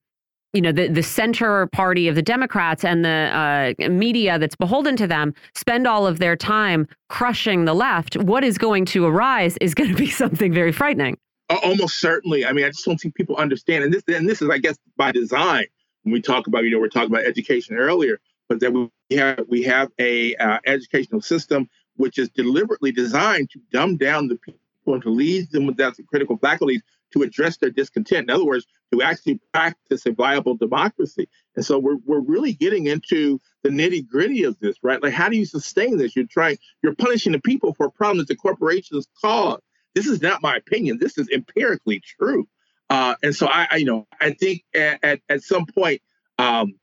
you know the the center party of the Democrats and the uh, media that's beholden to them spend all of their time crushing the left, what is going to arise is going *laughs* to be something very frightening. Almost certainly. I mean, I just don't think people understand, and this and this is, I guess, by design. When we talk about, you know, we're talking about education earlier, but that we have we have a uh, educational system which is deliberately designed to dumb down the people and to lead them without the critical faculties to address their discontent. In other words, to actually practice a viable democracy. And so we're, we're really getting into the nitty gritty of this, right? Like, how do you sustain this? You're trying, you're punishing the people for a problem that the corporations cause. This is not my opinion. This is empirically true. Uh, and so I, I, you know, I think at, at, at some point, um,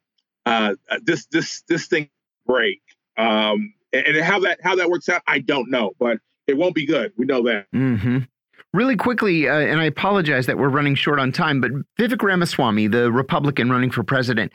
uh, this this this thing break. Um, and how that how that works out, I don't know, but it won't be good. We know that. Mm -hmm. Really quickly, uh, and I apologize that we're running short on time, but Vivek Ramaswamy, the Republican running for president,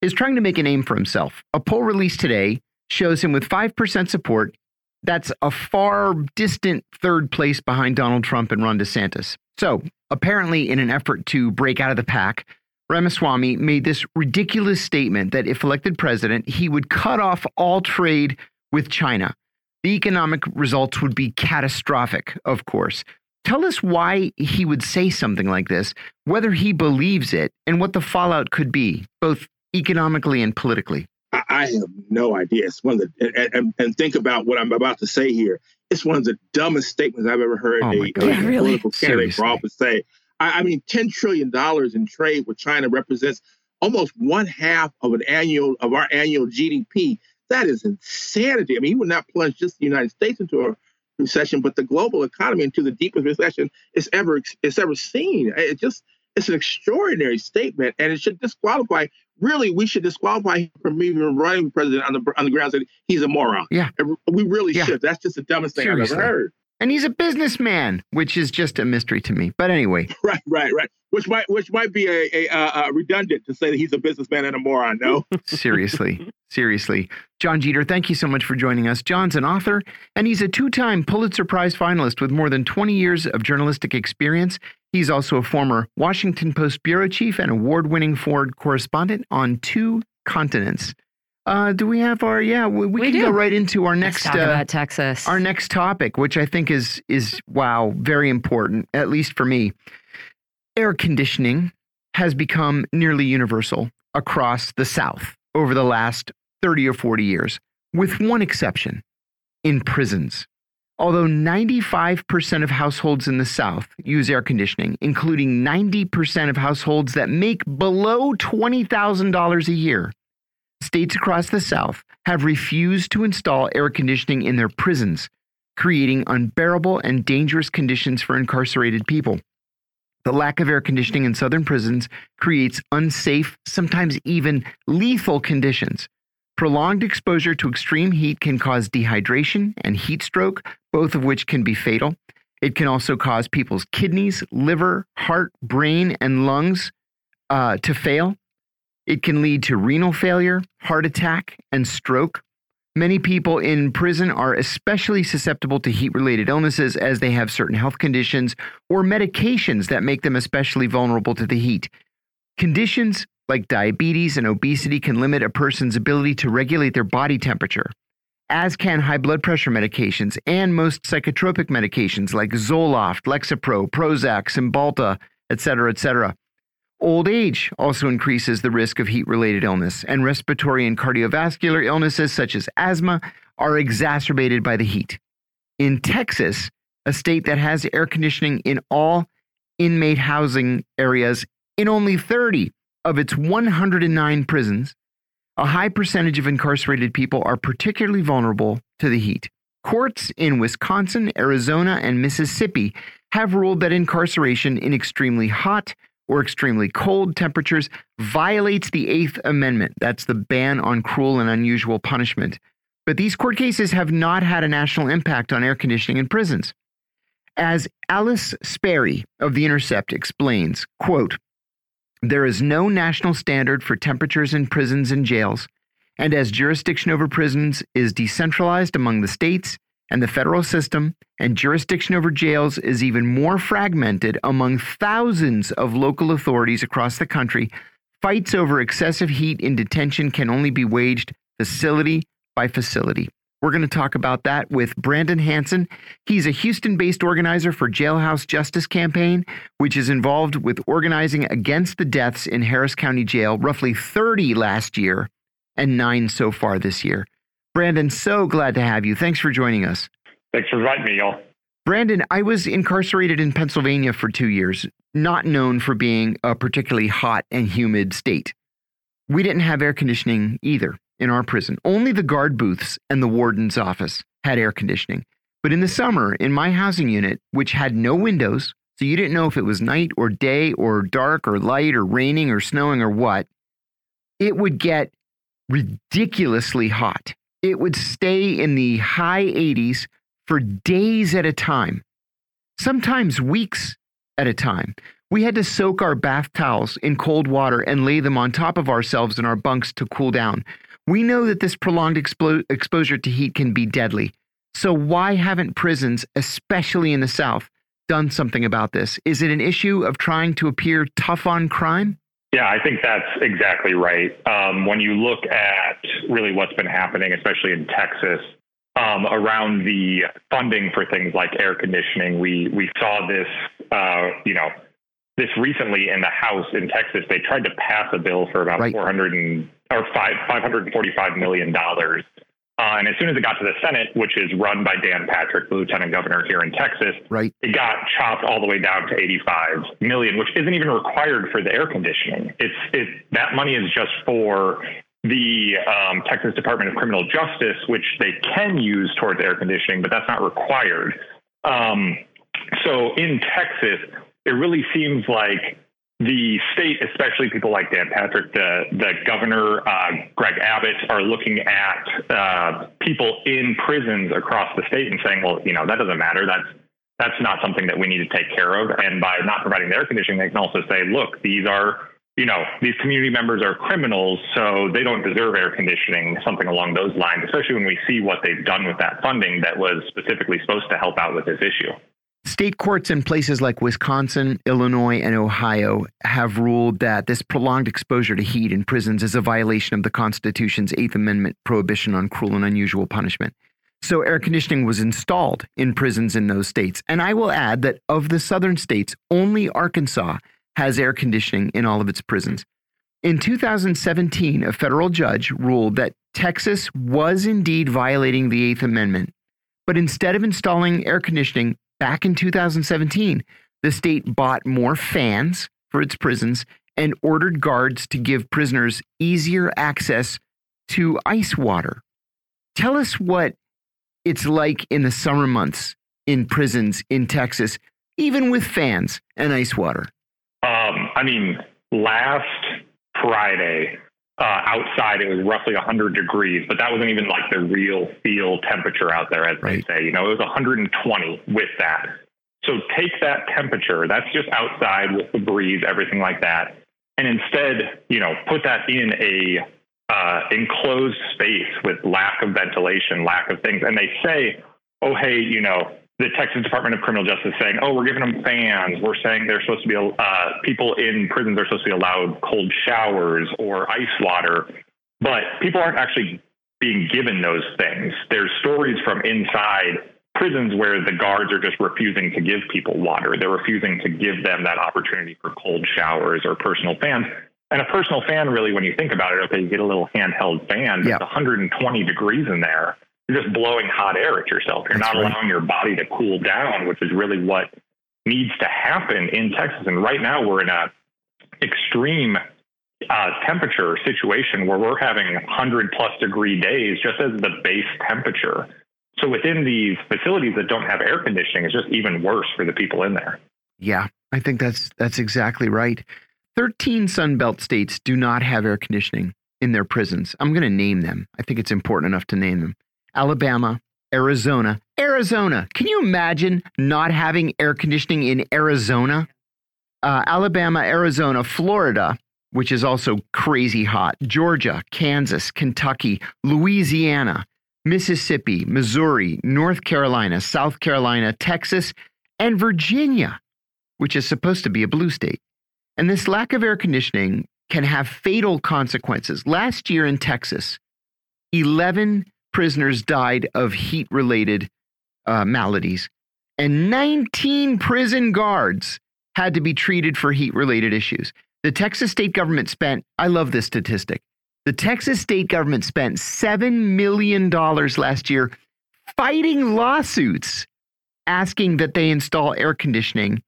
is trying to make a name for himself. A poll released today shows him with 5% support. That's a far distant third place behind Donald Trump and Ron DeSantis. So, apparently, in an effort to break out of the pack, Ramaswamy made this ridiculous statement that if elected president, he would cut off all trade with China. The economic results would be catastrophic, of course. Tell us why he would say something like this, whether he believes it, and what the fallout could be, both economically and politically. I have no idea. It's one of the and, and, think about what I'm about to say here. It's one of the dumbest statements I've ever heard oh a, a, a really? political candidate for office say. I, I mean, ten trillion dollars in trade with China represents almost one half of an annual of our annual GDP. That is insanity. I mean, he would not plunge just the United States into a recession, but the global economy into the deepest recession it's ever it's ever seen. It just it's an extraordinary statement, and it should disqualify. Really, we should disqualify him from even running for president on the on the grounds that he's a moron. Yeah, we really yeah. should. That's just the dumbest thing Seriously. I've ever heard. And he's a businessman, which is just a mystery to me. But anyway, *laughs* right, right, right. Which might which might be a, a, a redundant to say that he's a businessman and a moron. No, *laughs* *laughs* seriously, seriously. Jon Jeter, thank you so much for joining us. Jon's an author, and he's a two-time Pulitzer Prize finalist with more than 20 years of journalistic experience. He's also a former Washington Post bureau chief and award-winning Ford correspondent on two continents. Uh, do we have our? Yeah, we, we, we can do. go right into our next Let's talk uh, about Texas. Our next topic, which I think is is wow, very important, at least for me. Air conditioning has become nearly universal across the South over the last 30 or 40 years, with one exception in prisons. Although 95% of households in the South use air conditioning, including 90% of households that make below $20,000 a year, states across the South have refused to install air conditioning in their prisons, creating unbearable and dangerous conditions for incarcerated people. The lack of air conditioning in southern prisons creates unsafe, sometimes even lethal conditions. Prolonged exposure to extreme heat can cause dehydration and heat stroke, both of which can be fatal. It can also cause people's kidneys, liver, heart, brain, and lungs uh, to fail. It can lead to renal failure, heart attack, and stroke. Many people in prison are especially susceptible to heat related illnesses as they have certain health conditions or medications that make them especially vulnerable to the heat. Conditions like diabetes and obesity can limit a person's ability to regulate their body temperature, as can high blood pressure medications and most psychotropic medications like Zoloft, Lexapro, Prozac, Cymbalta, etc., etc. Old age also increases the risk of heat related illness, and respiratory and cardiovascular illnesses such as asthma are exacerbated by the heat. In Texas, a state that has air conditioning in all inmate housing areas in only 30 of its 109 prisons, a high percentage of incarcerated people are particularly vulnerable to the heat. Courts in Wisconsin, Arizona, and Mississippi have ruled that incarceration in extremely hot, or extremely cold temperatures violates the Eighth Amendment. That's the ban on cruel and unusual punishment. But these court cases have not had a national impact on air conditioning in prisons. As Alice Speri of The Intercept explains, quote, there is no national standard for temperatures in prisons and jails, and as jurisdiction over prisons is decentralized among the states, and the federal system and jurisdiction over jails is even more fragmented among thousands of local authorities across the country, Fights over excessive heat in detention can only be waged facility by facility. We're going to talk about that with Brandon Hanson. He's a Houston based organizer for Jailhouse Justice Campaign, which is involved with organizing against the deaths in Harris County Jail, roughly 30 last year and nine so far this year. Brandon, so glad to have you. Thanks for joining us. Thanks for inviting me, y'all. Brandon, I was incarcerated in Pennsylvania for two years, not known for being a particularly hot and humid state. We didn't have air conditioning either in our prison. Only the guard booths and the warden's office had air conditioning. But in the summer, in my housing unit, which had no windows, so you didn't know if it was night or day or dark or light or raining or snowing or what, it would get ridiculously hot. It would stay in the high 80s for days at a time, sometimes weeks at a time. We had to soak our bath towels in cold water and lay them on top of ourselves in our bunks to cool down. We know that this prolonged expo exposure to heat can be deadly. So, why haven't prisons, especially in the South, done something about this? Is it an issue of trying to appear tough on crime? Yeah, I think that's exactly right. Um, when you look at really what's been happening, especially in Texas, um, around the funding for things like air conditioning, we we saw this, uh, you know, this recently in the House in Texas. They tried to pass a bill for about right. 400 and or five five hundred and forty five million dollars. Uh, and as soon as it got to the Senate, which is run by Dan Patrick, the lieutenant governor here in Texas, right. it got chopped all the way down to 85 million, which isn't even required for the air conditioning. It's it that money is just for the um, Texas Department of Criminal Justice, which they can use towards air conditioning, but that's not required. Um, so in Texas, it really seems like the state, especially people like Dan Patrick, the the governor, uh, Greg Abbott, are looking at uh, people in prisons across the state and saying, well, you know, that doesn't matter. That's that's not something that we need to take care of. And by not providing the air conditioning, they can also say, look, these are you know, these community members are criminals, so they don't deserve air conditioning, something along those lines, especially when we see what they've done with that funding that was specifically supposed to help out with this issue. State courts in places like Wisconsin, Illinois, and Ohio have ruled that this prolonged exposure to heat in prisons is a violation of the Constitution's Eighth Amendment prohibition on cruel and unusual punishment. So, air conditioning was installed in prisons in those states. And I will add that of the southern states, only Arkansas has air conditioning in all of its prisons. In 2017, a federal judge ruled that Texas was indeed violating the Eighth Amendment. But instead of installing air conditioning, back in 2017, the state bought more fans for its prisons and ordered guards to give prisoners easier access to ice water. Tell us what it's like in the summer months in prisons in Texas, even with fans and ice water. Um, I mean, last Friday, uh, outside it was roughly 100 degrees, but that wasn't even like the real feel temperature out there, as right. they say. You know, it was 120 with that. So take that temperature, that's just outside with the breeze, everything like that, and instead, you know, put that in a uh, enclosed space with lack of ventilation, lack of things. And they say, oh, hey, you know, the Texas Department of Criminal Justice saying, "Oh, we're giving them fans. We're saying they're supposed to be uh, people in prisons are supposed to be allowed cold showers or ice water," but people aren't actually being given those things. There's stories from inside prisons where the guards are just refusing to give people water. They're refusing to give them that opportunity for cold showers or personal fans. And a personal fan, really, when you think about it, okay, you get a little handheld fan, yeah. it's 120 degrees in there you're just blowing hot air at yourself. You're That's not right. allowing your body to cool down, which is really what needs to happen in Texas. And right now we're in a extreme uh, temperature situation where we're having 100 plus degree days just as the base temperature. So within these facilities that don't have air conditioning, it's just even worse for the people in there. Yeah, I think that's that's exactly right. 13 Sunbelt states do not have air conditioning in their prisons. I'm going to name them. I think it's important enough to name them. Alabama, Arizona. Arizona. Can you imagine not having air conditioning in Arizona? Uh, Alabama, Arizona, Florida, which is also crazy hot, Georgia, Kansas, Kentucky, Louisiana, Mississippi, Missouri, North Carolina, South Carolina, Texas, and Virginia, which is supposed to be a blue state. And this lack of air conditioning can have fatal consequences. Last year in Texas, 11 prisoners died of heat related uh, maladies, and 19 prison guards had to be treated for heat related issues. The Texas state government spent, I love this statistic. The Texas state government spent $7 million last year fighting lawsuits asking that they install air conditioning.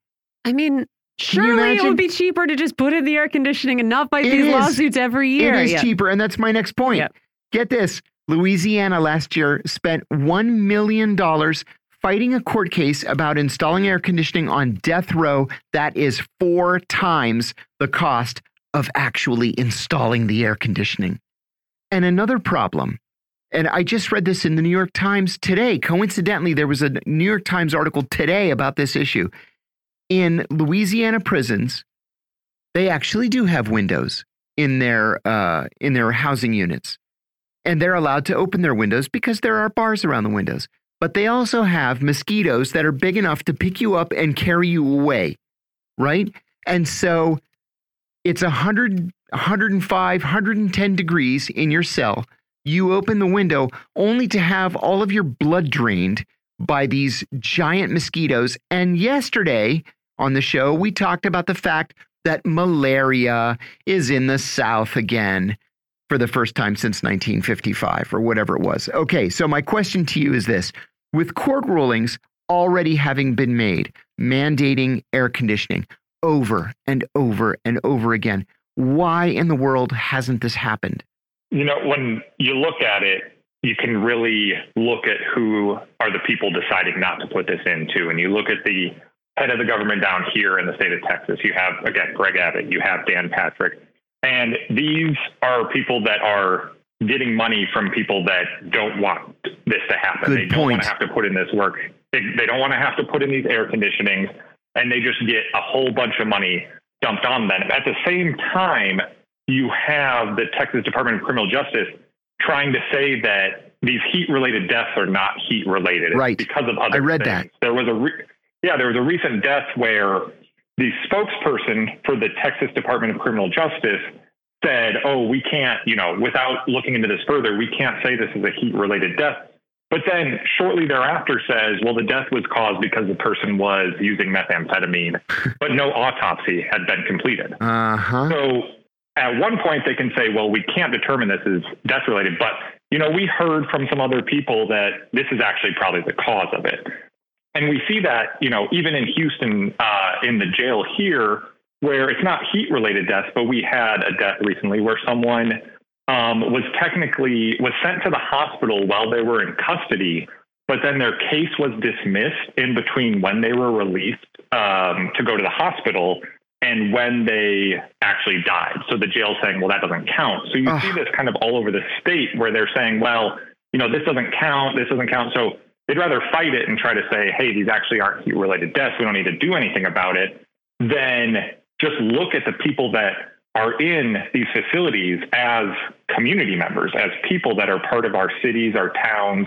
I mean, surely it would be cheaper to just put in the air conditioning and not fight it these is. lawsuits every year. It is yeah. cheaper. And that's my next point. Yep. Get this Louisiana last year spent $1 million fighting a court case about installing air conditioning on death row that is four times the cost of actually installing the air conditioning. And another problem, and I just read this in the New York Times today. Coincidentally, there was a New York Times article today about this issue. In Louisiana prisons, they actually do have windows in their uh, in their housing units, and they're allowed to open their windows because there are bars around the windows but they also have mosquitoes that are big enough to pick you up and carry you away, right? And so it's 100, 105, 110 degrees in your cell. You open the window only to have all of your blood drained by these giant mosquitoes. And yesterday on the show, we talked about the fact that malaria is in the South again for the first time since 1955 or whatever it was. Okay, so my question to you is this with court rulings already having been made mandating air conditioning over and over and over again. Why in the world hasn't this happened? You know, when you look at it, you can really look at who are the people deciding not to put this into. And you look at the head of the government down here in the state of Texas. You have, again, Greg Abbott, you have Dan Patrick. And these are people that are getting money from people that don't want this to happen. Good they don't want to have to put in this work. They, they don't want to have to put in these air conditionings, and they just get a whole bunch of money dumped on them. At the same time, you have the Texas Department of Criminal Justice trying to say that these heat-related deaths are not heat-related, right? Because of other. I read things. that there was a re- yeah, there was a recent death where the spokesperson for the Texas Department of Criminal Justice said, oh, we can't, you know, without looking into this further, we can't say this is a heat related death. But then shortly thereafter says, well, the death was caused because the person was using methamphetamine, *laughs* but no autopsy had been completed. Uh-huh. So at one point they can say, well, we can't determine this is death related. But, you know, we heard from some other people that this is actually probably the cause of it. And we see that, you know, even in Houston, uh, in the jail here, where it's not heat related deaths, but we had a death recently where someone um, was technically was sent to the hospital while they were in custody, but then their case was dismissed in between when they were released um, to go to the hospital and when they actually died. So the jail's saying, well, that doesn't count. So you Ugh. see this kind of all over the state where they're saying, well, you know, this doesn't count, this doesn't count. So they'd rather fight it and try to say, hey, these actually aren't heat related deaths. We don't need to do anything about it than just look at the people that are in these facilities as community members, as people that are part of our cities, our towns,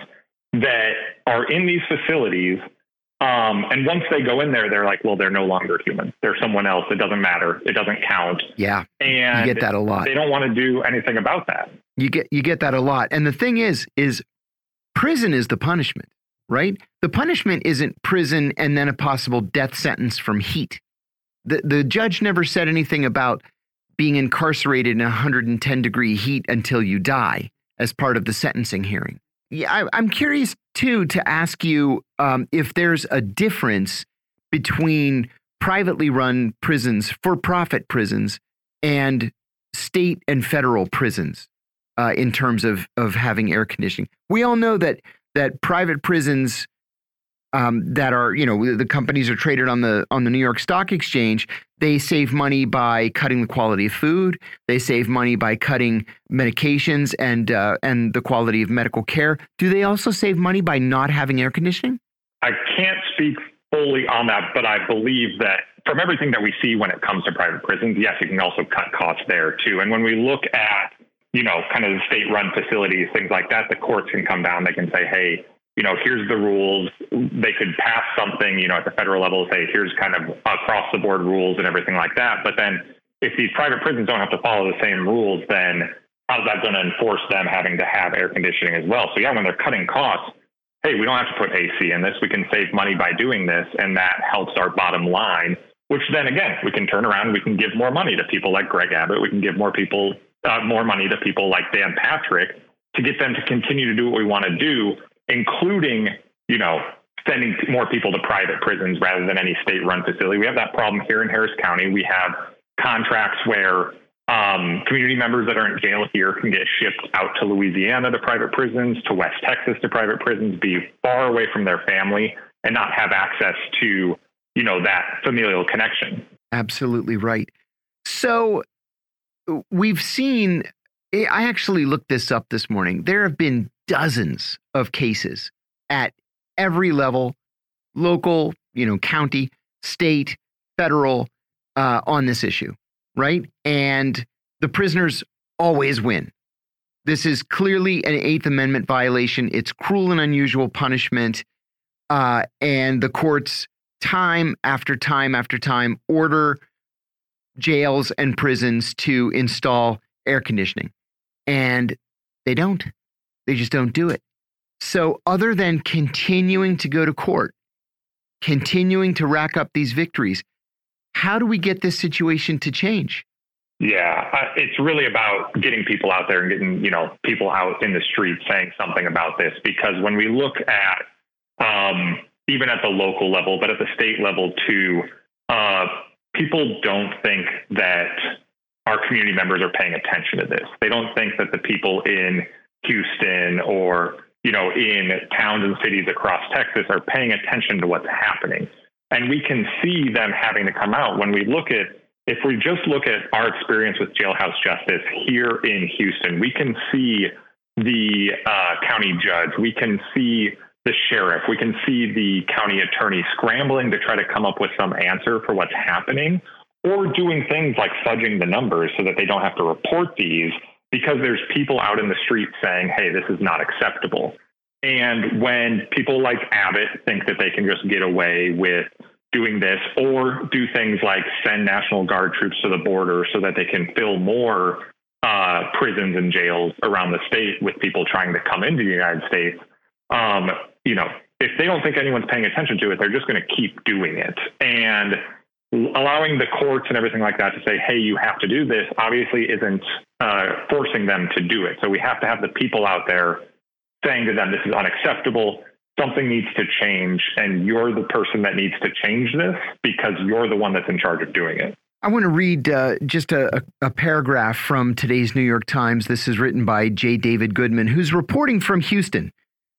that are in these facilities. Um, and once they go in there, they're like, well, they're no longer human. They're someone else. It doesn't matter. It doesn't count. Yeah. And you get that a lot. They don't want to do anything about that. You get you get that a lot. And the thing is, is prison is the punishment, right? The punishment isn't prison and then a possible death sentence from heat the, the judge never said anything about being incarcerated in 110 degree heat until you die as part of the sentencing hearing. Yeah, I, am curious too to ask you um, if there's a difference between privately run prisons, for profit prisons, and state and federal prisons uh, in terms of, of having air conditioning. We all know that that private prisons um, that are you know the companies are traded on the on the New York Stock Exchange. They save money by cutting the quality of food. They save money by cutting medications and uh, and the quality of medical care. Do they also save money by not having air conditioning? I can't speak fully on that, but I believe that from everything that we see when it comes to private prisons, yes, you can also cut costs there too. And when we look at you know kind of the state-run facilities, things like that, the courts can come down. They can say, hey you know, here's the rules. They could pass something, you know, at the federal level, say, here's kind of across the board rules and everything like that. But then if these private prisons don't have to follow the same rules, then how's that going to enforce them having to have air conditioning as well? So yeah, when they're cutting costs, hey, we don't have to put AC in this. We can save money by doing this, and that helps our bottom line. Which then again, we can turn around. We can give more money to people like Greg Abbott. We can give more people uh, more money to people like Dan Patrick to get them to continue to do what we want to do, including you know sending more people to private prisons rather than any state-run facility. We have that problem here in Harris County. We have contracts where um, community members that are in jail here can get shipped out to Louisiana to private prisons, to West Texas to private prisons, be far away from their family, and not have access to, you know, that familial connection. Absolutely right. So we've seen. I actually looked this up this morning. There have been dozens of cases at every level, local, you know, county, state, federal, uh, on this issue right? And the prisoners always win. This is clearly an Eighth Amendment violation. It's cruel and unusual punishment. Uh, and the courts, time after time after time, order jails and prisons to install air conditioning. And they don't. They just don't do it. So, other than continuing to go to court, continuing to rack up these victories, how do we get this situation to change? Yeah, it's really about getting people out there and getting, you know, people out in the street saying something about this. Because when we look at, um, even at the local level, but at the state level too, uh, people don't think that our community members are paying attention to this. They don't think that the people in Houston or, you know, in towns and cities across Texas are paying attention to what's happening. And we can see them having to come out when we look at, if we just look at our experience with jailhouse justice here in Houston, we can see the uh, county judge, we can see the sheriff, we can see the county attorney scrambling to try to come up with some answer for what's happening, or doing things like fudging the numbers so that they don't have to report these because there's people out in the street saying, hey, this is not acceptable. And when people like Abbott think that they can just get away with doing this or do things like send National Guard troops to the border so that they can fill more uh, prisons and jails around the state with people trying to come into the United States, um, you know, if they don't think anyone's paying attention to it, they're just going to keep doing it. And allowing the courts and everything like that to say, hey, you have to do this, obviously isn't uh, forcing them to do it. So we have to have the people out there saying to them, this is unacceptable. Something needs to change. And you're the person that needs to change this because you're the one that's in charge of doing it. I want to read uh, just a, a, paragraph from today's New York Times. This is written by J. David Goodman, who's reporting from Houston.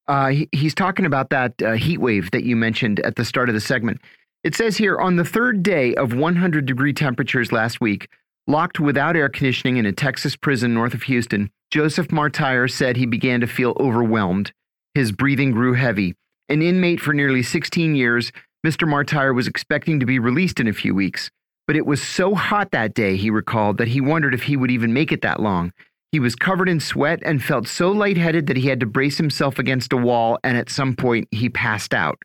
Uh, he, he's talking about that uh, heat wave that you mentioned at the start of the segment. It says here on the third day of 100 degree temperatures last week, locked without air conditioning in a Texas prison north of Houston, Joseph Martire said he began to feel overwhelmed. His breathing grew heavy. An inmate for nearly 16 years, Mr. Martire was expecting to be released in a few weeks. But it was so hot that day, he recalled, that he wondered if he would even make it that long. He was covered in sweat and felt so lightheaded that he had to brace himself against a wall, and at some point he passed out.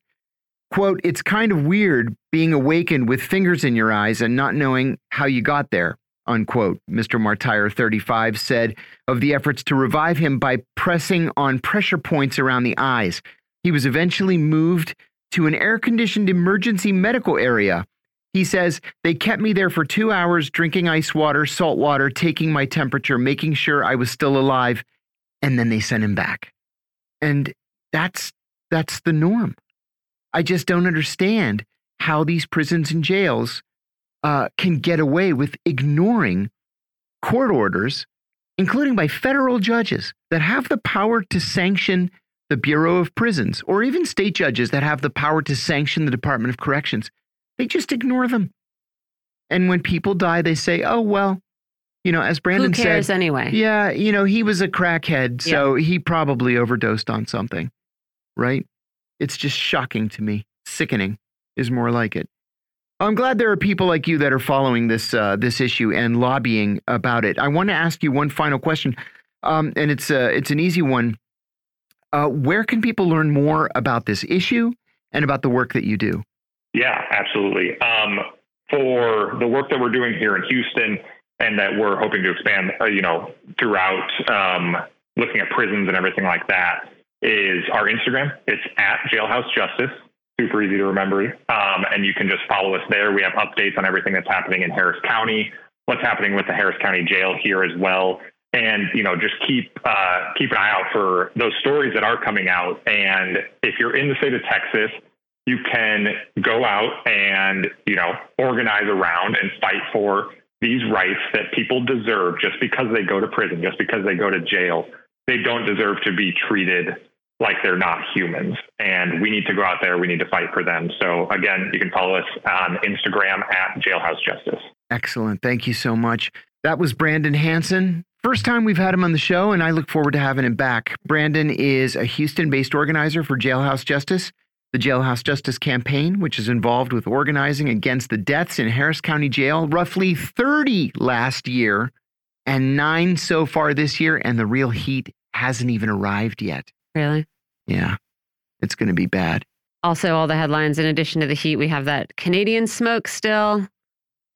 Quote, It's kind of weird being awakened with fingers in your eyes and not knowing how you got there unquote. Mr. Martire, 35, said of the efforts to revive him by pressing on pressure points around the eyes. He was eventually moved to an air conditioned emergency medical area. He says, They kept me there for two hours, drinking ice water, salt water, taking my temperature, making sure I was still alive, and then they sent him back. And that's that's the norm. I just don't understand how these prisons and jails uh, can get away with ignoring court orders, including by federal judges that have the power to sanction the Bureau of Prisons, or even state judges that have the power to sanction the Department of Corrections. They just ignore them. And when people die, they say, oh, well, you know, as Brandon Who cares said, anyway? Yeah, you know, he was a crackhead, so yeah. he probably overdosed on something, right? It's just shocking to me. Sickening is more like it. I'm glad there are people like you that are following this uh, this issue and lobbying about it. I want to ask you one final question, um, and it's uh, it's an easy one. Uh, where can people learn more about this issue and about the work that you do? Yeah, absolutely. Um, for the work that we're doing here in Houston and that we're hoping to expand, uh, you know, throughout um, looking at prisons and everything like that is our Instagram. It's at Jailhouse Justice. Super easy to remember. Um, and you can just follow us there. We have updates on everything that's happening in Harris County, what's happening with the Harris County Jail here as well. And you know, just keep uh, keep an eye out for those stories that are coming out. And if you're in the state of Texas, you can go out and you know organize around and fight for these rights that people deserve just because they go to prison, just because they go to jail. They don't deserve to be treated like they're not humans. And we need to go out there. We need to fight for them. So again, you can follow us on Instagram at Jailhouse Justice. Excellent. Thank you so much. That was Brandon Hanson. First time we've had him on the show, and I look forward to having him back. Brandon is a Houston based organizer for Jailhouse Justice, the Jailhouse Justice campaign, which is involved with organizing against the deaths in Harris County Jail, roughly 30 last year and nine so far this year, and the real heat hasn't even arrived yet. Really? Yeah, it's going to be bad. Also, all the headlines, in addition to the heat, we have that Canadian smoke still,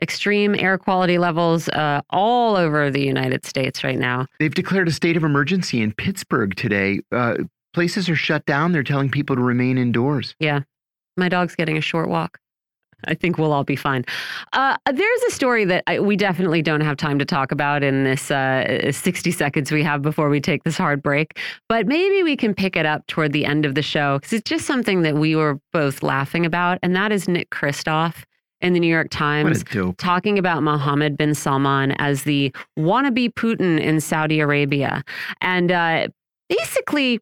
extreme air quality levels uh, all over the United States right now. They've declared a state of emergency in Pittsburgh today. Uh, places are shut down. They're telling people to remain indoors. Yeah. My dog's getting a short walk. I think we'll all be fine. Uh, there's a story that I, we definitely don't have time to talk about in this uh, 60 seconds we have before we take this hard break, but maybe we can pick it up toward the end of the show because it's just something that we were both laughing about, and that is Nick Kristof in the New York Times talking about Mohammed bin Salman as the wannabe Putin in Saudi Arabia. And uh, basically,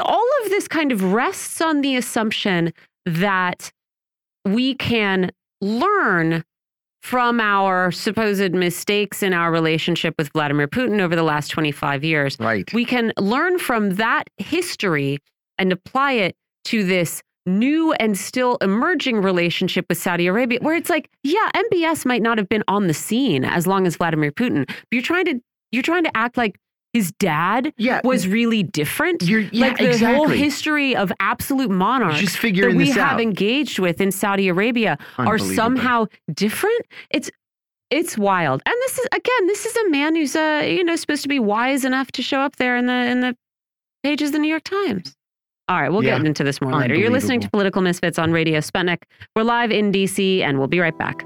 all of this kind of rests on the assumption that we can learn from our supposed mistakes in our relationship with Vladimir Putin over the last 25 years. Right. We can learn from that history and apply it to this new and still emerging relationship with Saudi Arabia, where it's like, yeah, MBS might not have been on the scene as long as Vladimir Putin, but you're trying to you're trying to act like his dad yeah, was really different. yeah, like the exactly. whole history of absolute monarchs that we have out. engaged with in Saudi Arabia are somehow different. It's it's wild. And this is again, this is a man who's uh, you know, supposed to be wise enough to show up there in the in the pages of the New York Times. All right, we'll Yeah. get into this more later. You're listening to Political Misfits on Radio Sputnik. We're live in DC and we'll be right back.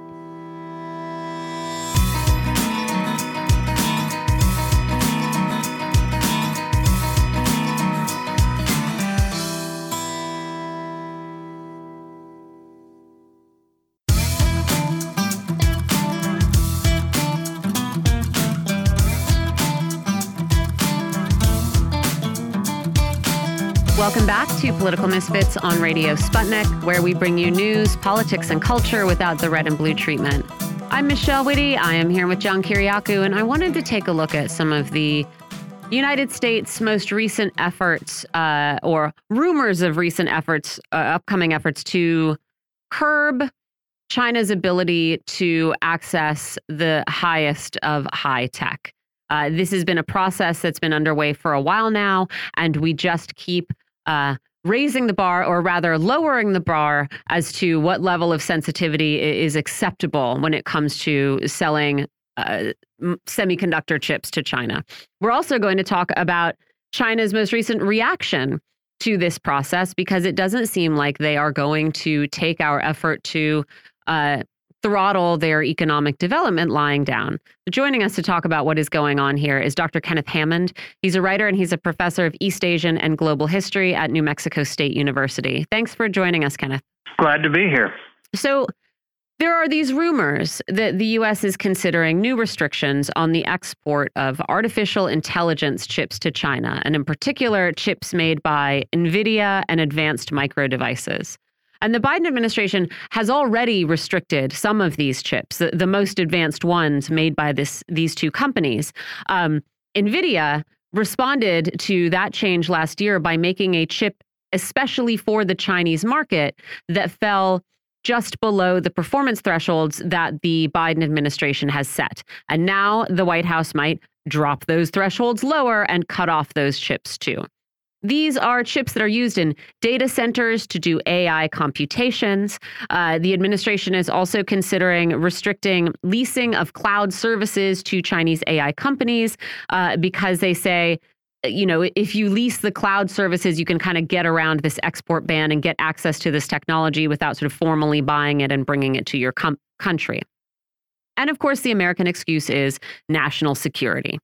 Welcome back to Political Misfits on Radio Sputnik, where we bring you news, politics, and culture without the red and blue treatment. I'm Michelle Witte. I am here with John Kiriakou, and I wanted to take a look at some of the United States' most recent efforts, uh, or rumors of recent efforts, uh, upcoming efforts to curb China's ability to access the highest of high tech. Uh, this has been a process that's been underway for a while now, and we just keep uh, raising the bar, or rather lowering the bar, as to what level of sensitivity is acceptable when it comes to selling uh, semiconductor chips to China. We're also going to talk about China's most recent reaction to this process because it doesn't seem like they are going to take our effort to uh, throttle their economic development lying down. Joining us to talk about what is going on here is Dr. Kenneth Hammond. He's a writer and he's a professor of East Asian and Global History at New Mexico State University. Thanks for joining us, Kenneth. Glad to be here. So, there are these rumors that the U.S. is considering new restrictions on the export of artificial intelligence chips to China, and in particular, chips made by NVIDIA and advanced micro devices. And the Biden administration has already restricted some of these chips, the, the most advanced ones made by this, these two companies. Um, NVIDIA responded to that change last year by making a chip especially for the Chinese market that fell just below the performance thresholds that the Biden administration has set. And now the White House might drop those thresholds lower and cut off those chips too. These are chips that are used in data centers to do AI computations. Uh, the administration is also considering restricting leasing of cloud services to Chinese AI companies uh, because they say, you know, if you lease the cloud services, you can kind of get around this export ban and get access to this technology without sort of formally buying it and bringing it to your country. And of course, the American excuse is national security.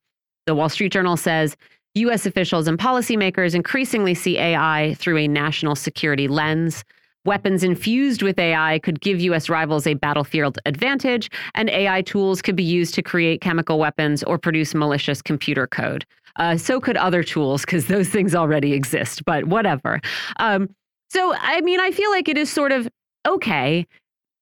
The Wall Street Journal says U.S. officials and policymakers increasingly see AI through a national security lens. Weapons infused with AI could give U.S. rivals a battlefield advantage, and AI tools could be used to create chemical weapons or produce malicious computer code. Uh, so could other tools, because those things already exist, but whatever. Um, so, I mean, I feel like it is sort of okay.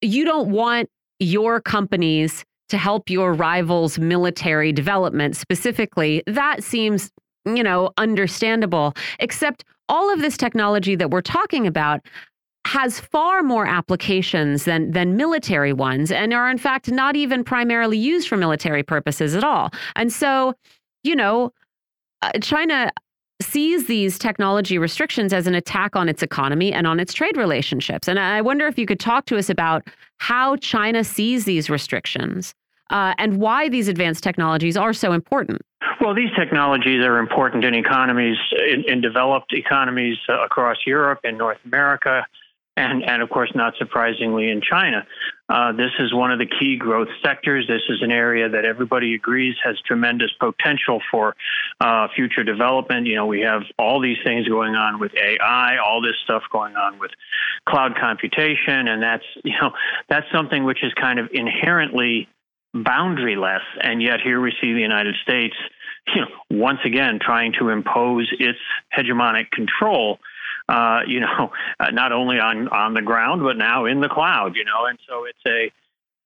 You don't want your companies to help your rivals' military development specifically. That seems you know, understandable. Except all of this technology that we're talking about has far more applications than than military ones and are in fact not even primarily used for military purposes at all. And so, you know, uh, China sees these technology restrictions as an attack on its economy and on its trade relationships. And I wonder if you could talk to us about how China sees these restrictions uh, and why these advanced technologies are so important. Well, these technologies are important in economies, in, in developed economies uh, across Europe and North America, and, and of course, not surprisingly, in China. Uh, this is one of the key growth sectors. This is an area that everybody agrees has tremendous potential for uh, future development. You know, we have all these things going on with AI, all this stuff going on with cloud computation, and that's *laughs* you know that's something which is kind of inherently boundaryless, and yet here we see the United States, you know, once again trying to impose its hegemonic control. Uh, you know, uh, not only on on the ground but now in the cloud. You know, and so it's a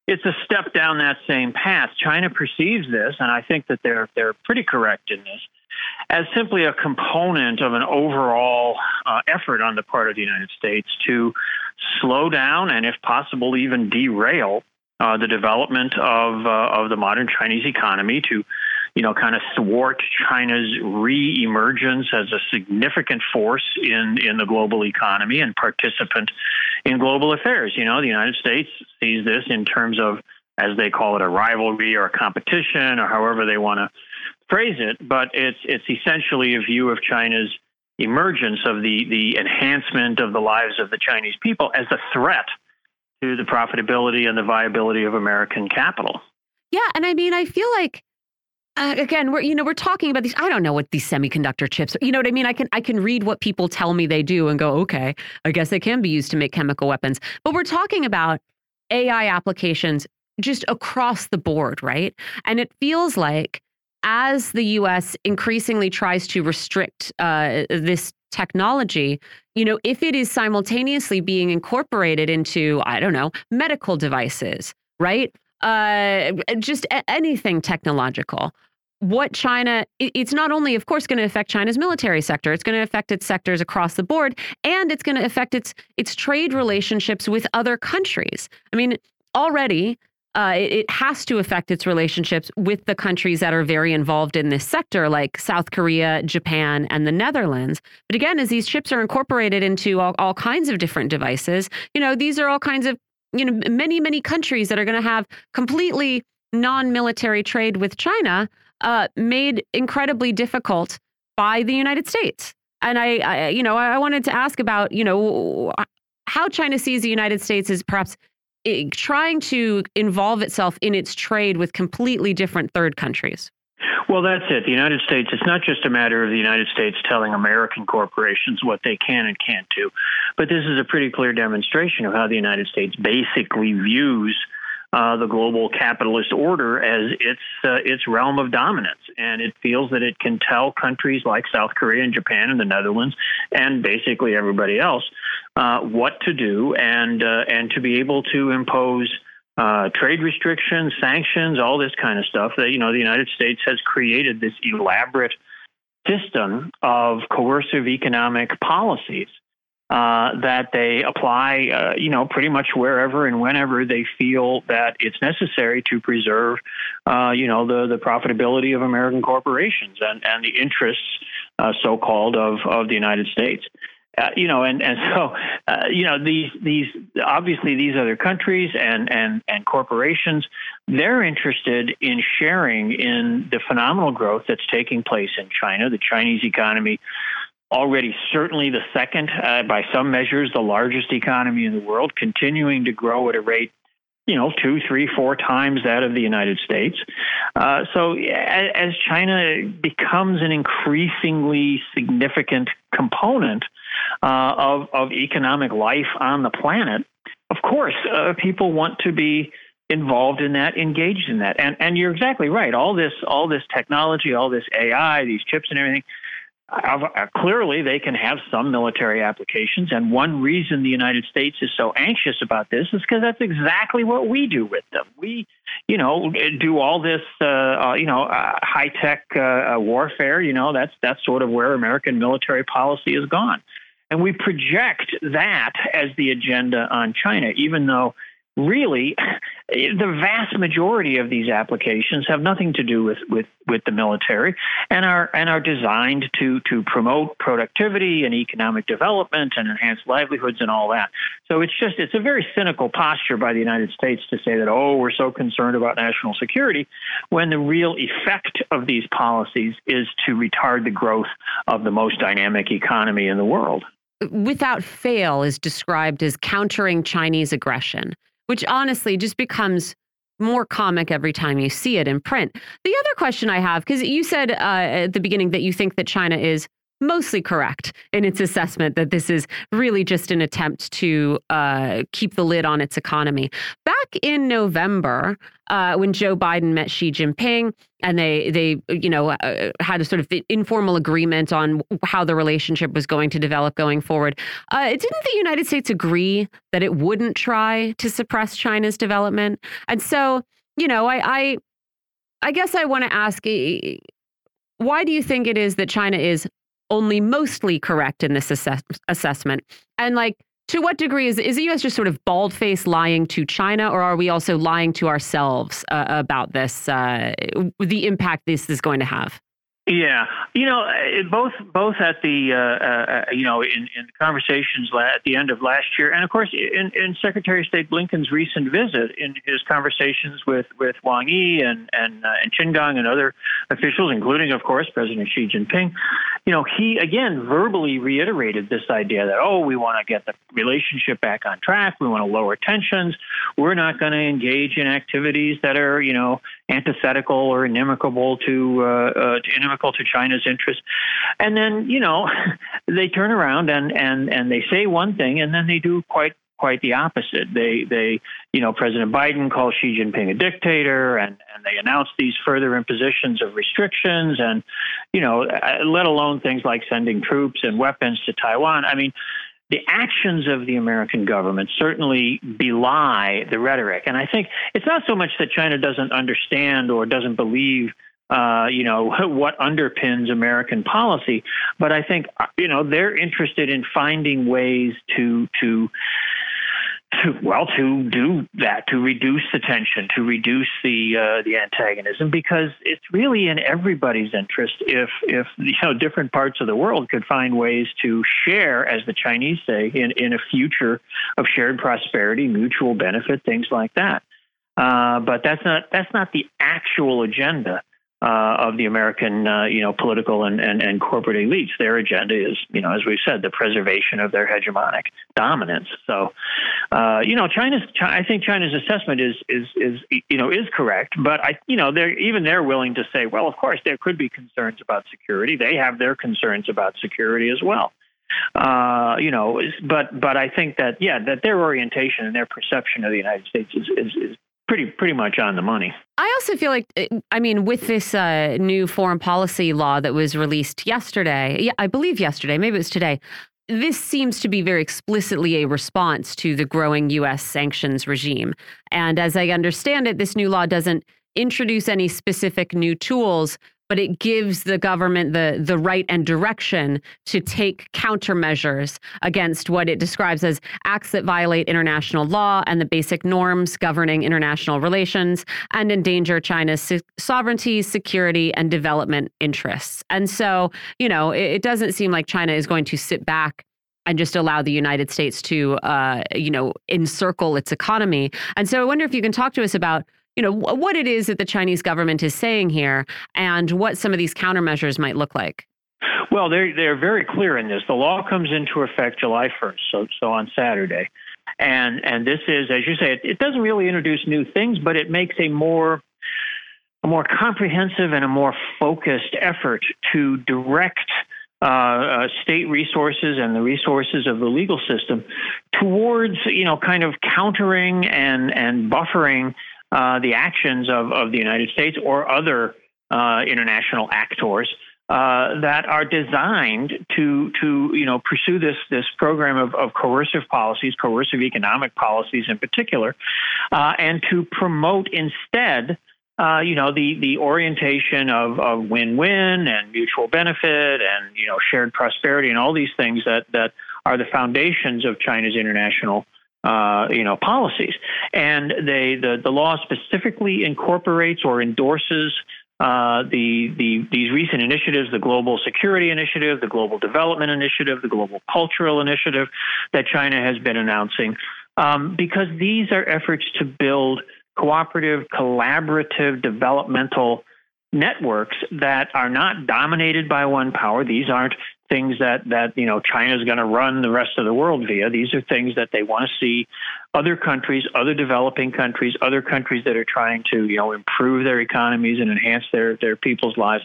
it's a step down that same path. China perceives this, and I think that they're they're pretty correct in this, as simply a component of an overall uh, effort on the part of the United States to slow down and, if possible, even derail uh, the development of uh, of the modern Chinese economy to, you know, kind of thwart China's re-emergence as a significant force in in the global economy and participant in global affairs. You know, the United States sees this in terms of, as they call it, a rivalry or a competition or however they want to phrase it. But it's it's essentially a view of China's emergence of the the enhancement of the lives of the Chinese people as a threat to the profitability and the viability of American capital. Yeah, and I mean, I feel like uh, again, we're you know we're talking about these. I don't know what these semiconductor chips. Are, you know what I mean? I can I can read what people tell me they do and go, okay, I guess they can be used to make chemical weapons. But we're talking about AI applications just across the board, right? And it feels like as the U.S. increasingly tries to restrict uh, this technology, you know, if it is simultaneously being incorporated into, I don't know, medical devices, right? Uh, just anything technological. What China, it's not only, of course, going to affect China's military sector, it's going to affect its sectors across the board, and it's going to affect its its trade relationships with other countries. I mean, already uh, it, it, has to affect its relationships with the countries that are very involved in this sector, like South Korea, Japan, and the Netherlands. But again, as these chips are incorporated into all, all kinds of different devices, you know, these are all kinds of, you know, many, many countries that are going to have completely non military trade with China uh, made incredibly difficult by the United States. And I, I you know, I wanted to ask about, you know, how China sees the United States as perhaps it, trying to involve itself in its trade with completely different third countries. Well, that's it. The United States, it's not just a matter of the United States telling American corporations what they can and can't do, but this is a pretty clear demonstration of how the United States basically views uh, the global capitalist order as its uh, its realm of dominance, and it feels that it can tell countries like South Korea and Japan and the Netherlands, and basically everybody else, uh, what to do, and uh, and to be able to impose. Uh, trade restrictions, sanctions, all this kind of stuff. That you know, the United States has created this elaborate system of coercive economic policies uh, that they apply, uh, you know, pretty much wherever and whenever they feel that it's necessary to preserve, you know, the the profitability of American corporations and and the interests, uh, so-called, of of the United States. Uh, you know, and and *laughs* so uh, you know these these obviously these other countries and and and corporations they're interested in sharing in the phenomenal growth that's taking place in China. The Chinese economy already certainly the second, uh, by some measures, the largest economy in the world, continuing to grow at a rate, you know, two, three, four times that of the United States. Uh, so as China becomes an increasingly significant component uh, of, of economic life on the planet, of course, uh, people want to be involved in that, engaged in that. And and you're exactly right. All this all this technology, all this AI, these chips and everything, uh, clearly, they can have some military applications. And one reason the United States is so anxious about this is because that's exactly what we do with them. We, you know, do all this, uh, uh, you know, uh, high tech uh, warfare. You know, that's that's sort of where American military policy has gone. And we project that as the agenda on China, even though really *laughs* the vast majority of these applications have nothing to do with, with, with the military and are and are designed to to promote productivity and economic development and enhance livelihoods and all that. So it's just it's a very cynical posture by the United States to say that oh we're so concerned about national security when the real effect of these policies is to retard the growth of the most dynamic economy in the world without fail is described as countering Chinese aggression which honestly just becomes more comic every time you see it in print. The other question I have, because you said uh, at the beginning that you think that China is mostly correct in its assessment that this is really just an attempt to uh, keep the lid on its economy. Back in November, uh, when Joe Biden met Xi Jinping, and they they you know uh, had a sort of informal agreement on how the relationship was going to develop going forward. Uh, didn't the United States agree that it wouldn't try to suppress China's development? And so, you know, I I, I guess I want to ask. Why do you think it is that China is only mostly correct in this assess assessment? And like, to what degree is, is the U.S. just sort of bald faced lying to China, or are we also lying to ourselves uh, about this, uh, the impact this is going to have? Yeah, you know, both both at the uh, uh, you know in, in conversations at the end of last year, and of course in, in Secretary of State Blinken's recent visit, in his conversations with with Wang Yi and and uh, and Gang and other officials, including of course President Xi Jinping, you know, he again verbally reiterated this idea that oh, we want to get the relationship back on track, we want to lower tensions, we're not going to engage in activities that are you know antithetical or inimical to, uh, uh, inimical to China's interests. And then you know *laughs* they turn around and and and they say one thing and then they do quite quite the opposite. They they you know President Biden calls Xi Jinping a dictator and and they announce these further impositions of restrictions and you know uh, let alone things like sending troops and weapons to Taiwan. I mean the actions of the American government certainly belie the rhetoric. And I think it's not so much that China doesn't understand or doesn't believe uh, you know *laughs* what underpins American policy, but I think you know they're interested in finding ways to to to, well, to do that, to reduce the tension, to reduce the uh, the antagonism, because it's really in everybody's interest if if you know different parts of the world could find ways to share, as the Chinese say, in in a future of shared prosperity, mutual benefit, things like that. Uh, but that's not that's not the actual agenda uh, of the American, uh, you know, political and, and, and corporate elites. Their agenda is, you know, as we've said, the preservation of their hegemonic dominance. So, uh, you know, China's, I think China's assessment is, is, is, you know, is correct. But I, you know, they're even they're willing to say, well, of course, there could be concerns about security. They have their concerns about security as well. Uh, you know, but but I think that yeah, that their orientation and their perception of the United States is, is, is pretty pretty much on the money. I also feel like, eh, I mean, with this uh, new foreign policy law that was released yesterday, yeah, I believe yesterday, maybe it was today. This seems to be very explicitly a response to the growing U.S. sanctions regime. And as I understand it, this new law doesn't introduce any specific new tools, but it gives the government the the right and direction to take countermeasures against what it describes as acts that violate international law and the basic norms governing international relations and endanger China's sovereignty, security, and development interests. And so, you know, it, it doesn't seem like China is going to sit back and just allow the United States to, uh, you know, encircle its economy. And so I wonder if you can talk to us about you know, what it is that the Chinese government is saying here and what some of these countermeasures might look like. Well, they're, they're very clear in this. The law comes into effect July 1st, so, so on Saturday. And, and this is, as you say, it, it doesn't really introduce new things, but it makes a more a more comprehensive and a more focused effort to direct uh, uh, state resources and the resources of the legal system towards, you know, kind of countering and and buffering uh, the actions of, of the United States or other uh, international actors uh, that are designed to to you know pursue this this program of, of coercive policies, coercive economic policies in particular, uh, and to promote instead. Uh, you know the the orientation of, of win-win and mutual benefit and you know shared prosperity and all these things that that are the foundations of China's international uh, you know, policies. And they, the, the law specifically incorporates or endorses uh, the, the, these recent initiatives, the Global Security Initiative, the Global Development Initiative, the Global Cultural Initiative that China has been announcing, um, because these are efforts to build cooperative, collaborative, developmental networks that are not dominated by one power. These aren't things that that you know China's going to run the rest of the world via. These are things that they want to see other countries, other developing countries, other countries that are trying to you know improve their economies and enhance their their people's lives.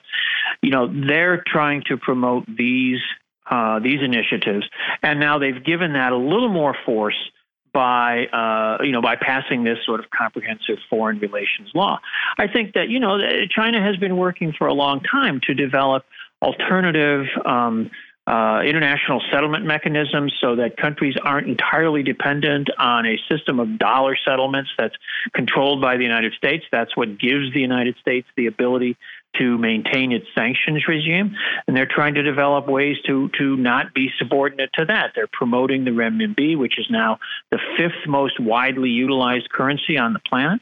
You know they're trying to promote these uh, these initiatives, and now they've given that a little more force by uh, you know by passing this sort of comprehensive foreign relations law. I think that you know China has been working for a long time to develop alternative um, uh, international settlement mechanisms so that countries aren't entirely dependent on a system of dollar settlements that's controlled by the United States. That's what gives the United States the ability to maintain its sanctions regime, and they're trying to develop ways to to not be subordinate to that. They're promoting the renminbi, which is now the fifth most widely utilized currency on the planet.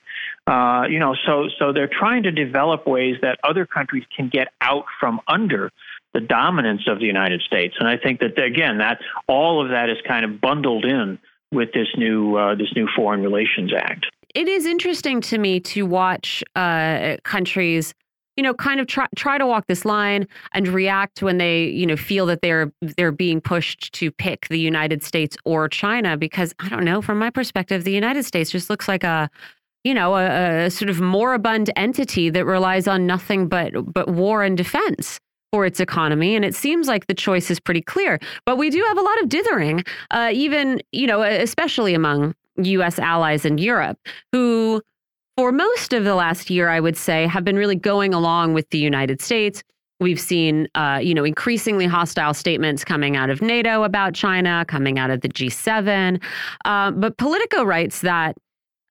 Uh, you know, so so they're trying to develop ways that other countries can get out from under the dominance of the United States. And I think that again, that all of that is kind of bundled in with this new uh, this new Foreign Relations Act. It is interesting to me to watch uh, countries you know, kind of try try to walk this line and react when they, you know, feel that they're they're being pushed to pick the United States or China because I don't know, from my perspective, the United States just looks like a you know, a, a sort of moribund entity that relies on nothing but but war and defense for its economy. And it seems like the choice is pretty clear. But we do have a lot of dithering, uh, even, you know, especially among U.S. allies in Europe, who for most of the last year, I would say, have been really going along with the United States. We've seen, uh, you know, increasingly hostile statements coming out of NATO about China, coming out of the G7. Uh, but Politico writes that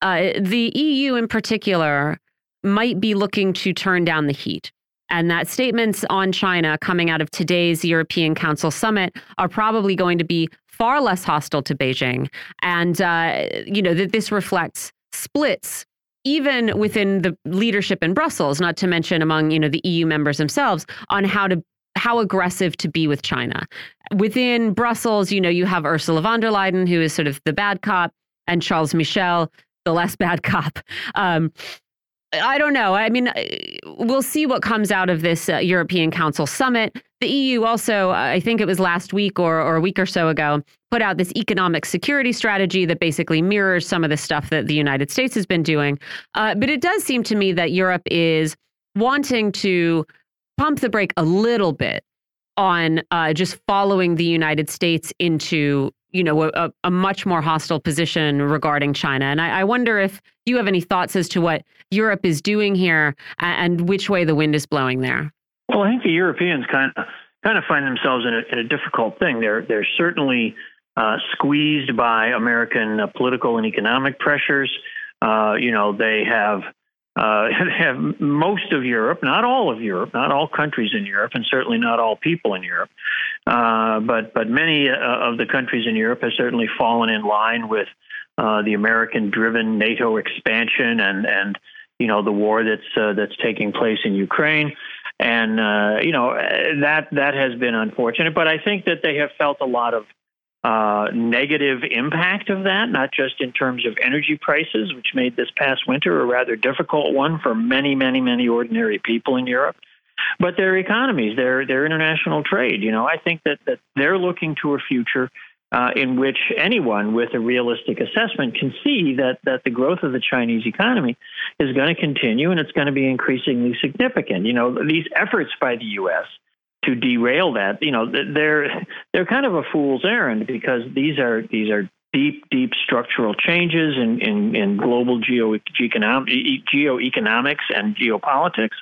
uh, the EU in particular might be looking to turn down the heat. And that statements on China coming out of today's European Council summit are probably going to be far less hostile to Beijing. And, uh, you know, that this reflects splits even within the leadership in Brussels, not to mention among you know the EU members themselves, on how to how aggressive to be with China. Within Brussels, you know, you have Ursula von der Leyen, who is sort of the bad cop, and Charles Michel, the less bad cop. Um, I don't know. I mean, we'll see what comes out of this uh, European Council summit. The EU also, I think it was last week or, or a week or so ago, put out this economic security strategy that basically mirrors some of the stuff that the United States has been doing. Uh, but it does seem to me that Europe is wanting to pump the brake a little bit on uh, just following the United States into you know a, a, much more hostile position regarding China. And I, I, wonder if you have any thoughts as to what Europe is doing here and which way the wind is blowing there. Well, I think the Europeans kind of kind of find themselves in a, in a difficult thing. They're they're certainly uh, squeezed by American uh, political and economic pressures. Uh, you know, they have Uh, *laughs* have most of Europe, not all of Europe, not all countries in Europe, and certainly not all people in Europe, uh, but but many uh, of the countries in Europe have certainly fallen in line with uh, the American-driven NATO expansion and and you know the war that's uh, that's taking place in Ukraine, and you know that that has been unfortunate. But I think that they have felt a lot of uh, negative impact of that, not just in terms of energy prices, which made this past winter a rather difficult one for many, many, many ordinary people in Europe, but their economies, their their international trade. You know, I think that that they're looking to a future. Uh, in which anyone with a realistic assessment can see that that the growth of the Chinese economy is going to continue and it's going to be increasingly significant. You know, these efforts by the U.S to derail that, you know, they're they're kind of a fool's errand because these are these are deep, deep structural changes in, in, in global geo, geoeconomics and geopolitics.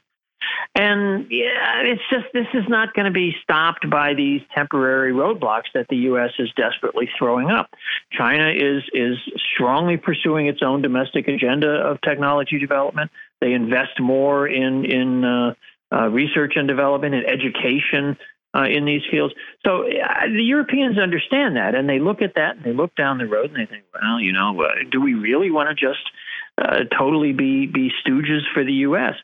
And yeah, it's just this is not going to be stopped by these temporary roadblocks that the U.S. is desperately throwing up. China is is strongly pursuing its own domestic agenda of technology development. They invest more in in uh, uh, research and development and education uh, in these fields. So uh, the Europeans understand that, and they look at that and they look down the road and they think, well, you know, uh, do we really want to just uh, totally be be stooges for the U.S.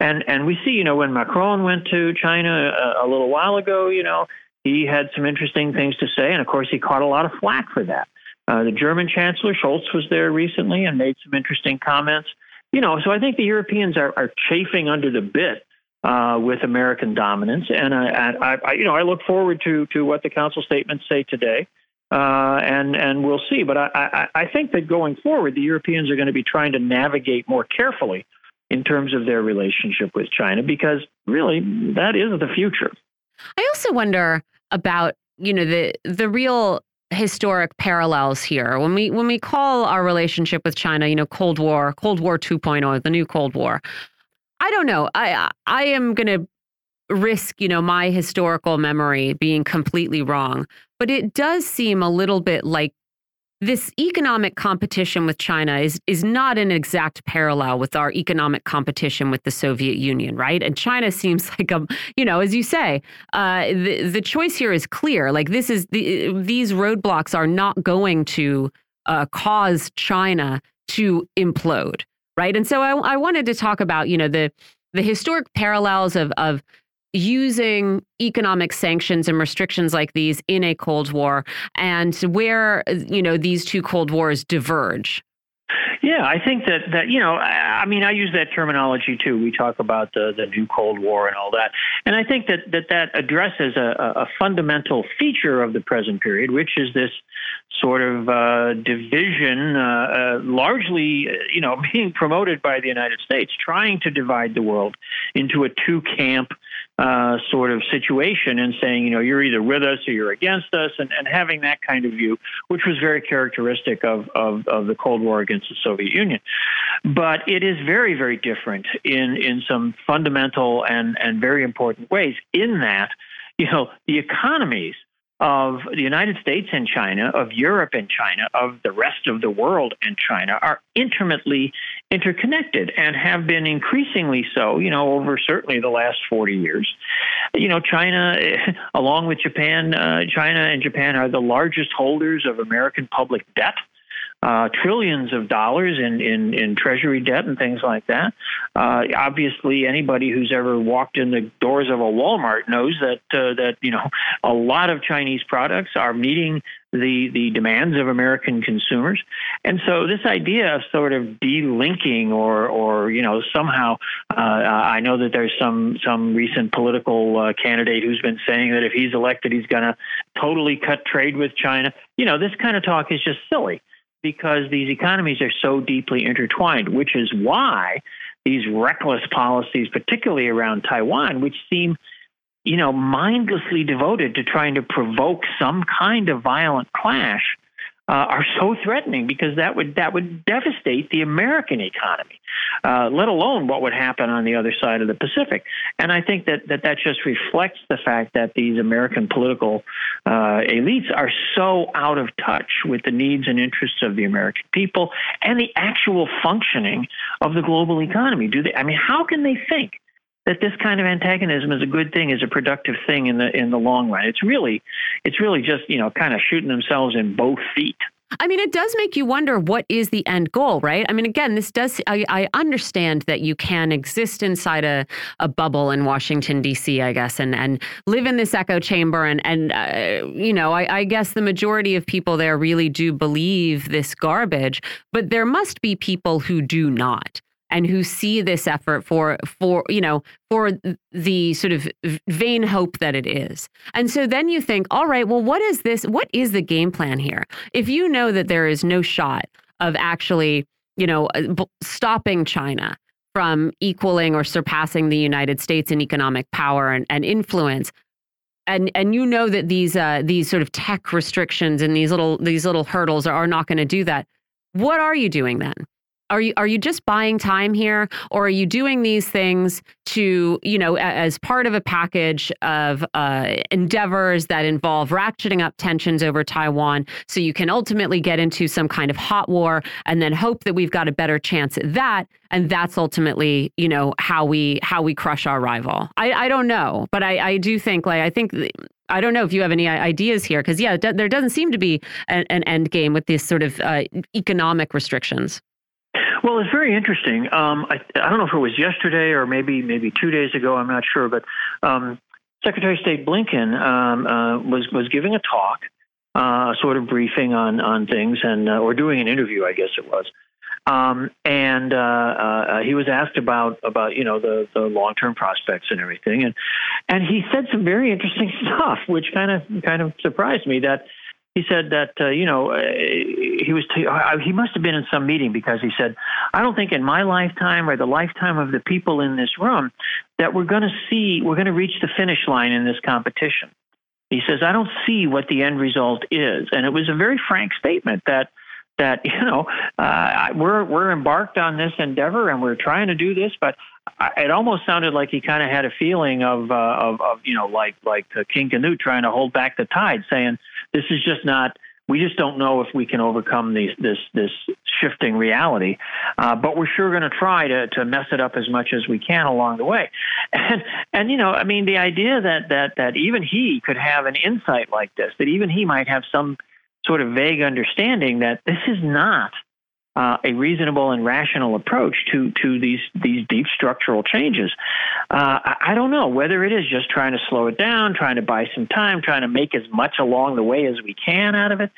And and we see, you know, when Macron went to China a, a little while ago, you know, he had some interesting things to say, and of course, he caught a lot of flack for that. Uh, the German Chancellor Scholz was there recently and made some interesting comments. You know, so I think the Europeans are, are chafing under the bit uh, with American dominance. And I, I, I, you know, I look forward to to what the council statements say today, uh, and and we'll see. But I, I, I think that going forward, the Europeans are going to be trying to navigate more carefully in terms of their relationship with China, because really that is the future. I also wonder about you know the the real historic parallels here when we when we call our relationship with China you know Cold War Cold War 2.0 the new Cold War I don't know. I I am going to risk, you know, my historical memory being completely wrong, but it does seem a little bit like this economic competition with China is is not an exact parallel with our economic competition with the Soviet Union, right? And China seems *laughs* like a, you know, as you say, uh, the the choice here is clear. Like this is the these roadblocks are not going to uh, cause China to implode right? And so I, I wanted to talk about, you know, the the historic parallels of of using economic sanctions and restrictions like these in a Cold War and where, you know, these two Cold Wars diverge. Yeah, I think that that you know, I, mean, I use that terminology too. We talk about the the new Cold War and all that, and I think that that that addresses a, a fundamental feature of the present period, which is this sort of uh, division, uh, uh, largely, you know, *laughs* being promoted by the United States, trying to divide the world into a two camp uh, sort of situation and saying, you know, you're either with us or you're against us, and, and having that kind of view, which was very characteristic of, of, of the Cold War against the Soviet Union. But it is very, very different in, in some fundamental and, and very important ways, in that, you know, the economies of the United States and China, of Europe and China, of the rest of the world and China are intimately interconnected and have been increasingly so, you know, over certainly the last 40 years. You know, China, *laughs* along with Japan, uh, China and Japan are the largest holders of American public debt uh, trillions of dollars in, in, in treasury debt and things like that. Uh, obviously, anybody who's ever walked in the doors of a Walmart knows that uh, that you know a lot of Chinese products are meeting the the demands of American consumers, and so this idea of sort of delinking or or you know somehow uh, I know that there's some some recent political uh, candidate who's been saying that if he's elected he's going to totally cut trade with China. You know this kind of talk is just silly because these economies are so deeply intertwined, which is why these reckless policies, particularly around Taiwan, which seem you know, mindlessly devoted to trying to provoke some kind of violent clash, uh, are so threatening because that would that would devastate the American economy, uh, let alone what would happen on the other side of the Pacific. And I think that that, that just reflects the fact that these American political uh, elites are so out of touch with the needs and interests of the American people and the actual functioning of the global economy. Do they? I mean, how can they think? That this kind of antagonism is a good thing, is a productive thing in the in the long run. It's really, it's really just you know kind of shooting themselves in both feet. I mean, it does make you wonder what is the end goal, right? I mean, again, this does, I, I understand that you can exist inside a, a bubble in Washington, D.C., I guess, and, and live in this echo chamber. And, and uh, you know, I, I guess the majority of people there really do believe this garbage, but there must be people who do not and who see this effort for for you know for the sort of vain hope that it is. And so then you think, all right, well, what is this? What is the game plan here? If you know that there is no shot of actually, you know, uh, stopping China from equaling or surpassing the United States in economic power and, and influence, and and you know that these uh, these sort of tech restrictions and these little these little hurdles are, are not going to do that. What are you doing then? Are you are you just buying time here or are you doing these things to you know as part of a package of uh, endeavors that involve ratcheting up tensions over taiwan so you can ultimately get into some kind of hot war and then hope that we've got a better chance at that and that's ultimately you know how we how we crush our rival i i don't know but i i do think like i think I don't know if you have any ideas here, because yeah, there doesn't seem to be an, an end game with these sort of uh, economic restrictions. Well, it's very interesting. Um, I, I don't know if it was yesterday or maybe maybe two days ago. I'm not sure, but um, Secretary of State Blinken um, uh, was was giving a talk, uh, sort of briefing on on things, and uh, or doing an interview, I guess it was. Um, and uh, uh, he was asked about about you know the the long term prospects and everything, and and he said some very interesting *laughs* stuff, which kind of kind of surprised me. That he said that uh, you know uh, he was t- uh, he must have been in some meeting because he said I don't think in my lifetime or the lifetime of the people in this room that we're going to see we're going to reach the finish line in this competition. He says I don't see what the end result is, and it was a very frank statement that that *laughs* you know uh, we're we're embarked on this endeavor and we're trying to do this, but it almost sounded like he kind of had a feeling of, uh, of of you know like like King Canute trying to hold back the tide, saying this is just not. We just don't know if we can overcome these, this this shifting reality, uh, but we're sure going to try to to mess it up as much as we can along the way. *laughs* And and you know, I mean, the idea that that that even he could have an insight like this, that even he might have some sort of vague understanding that this is not uh, a reasonable and rational approach to to these these deep structural changes. Uh, I, don't know whether it is just trying to slow it down, trying to buy some time, trying to make as much along the way as we can out of it.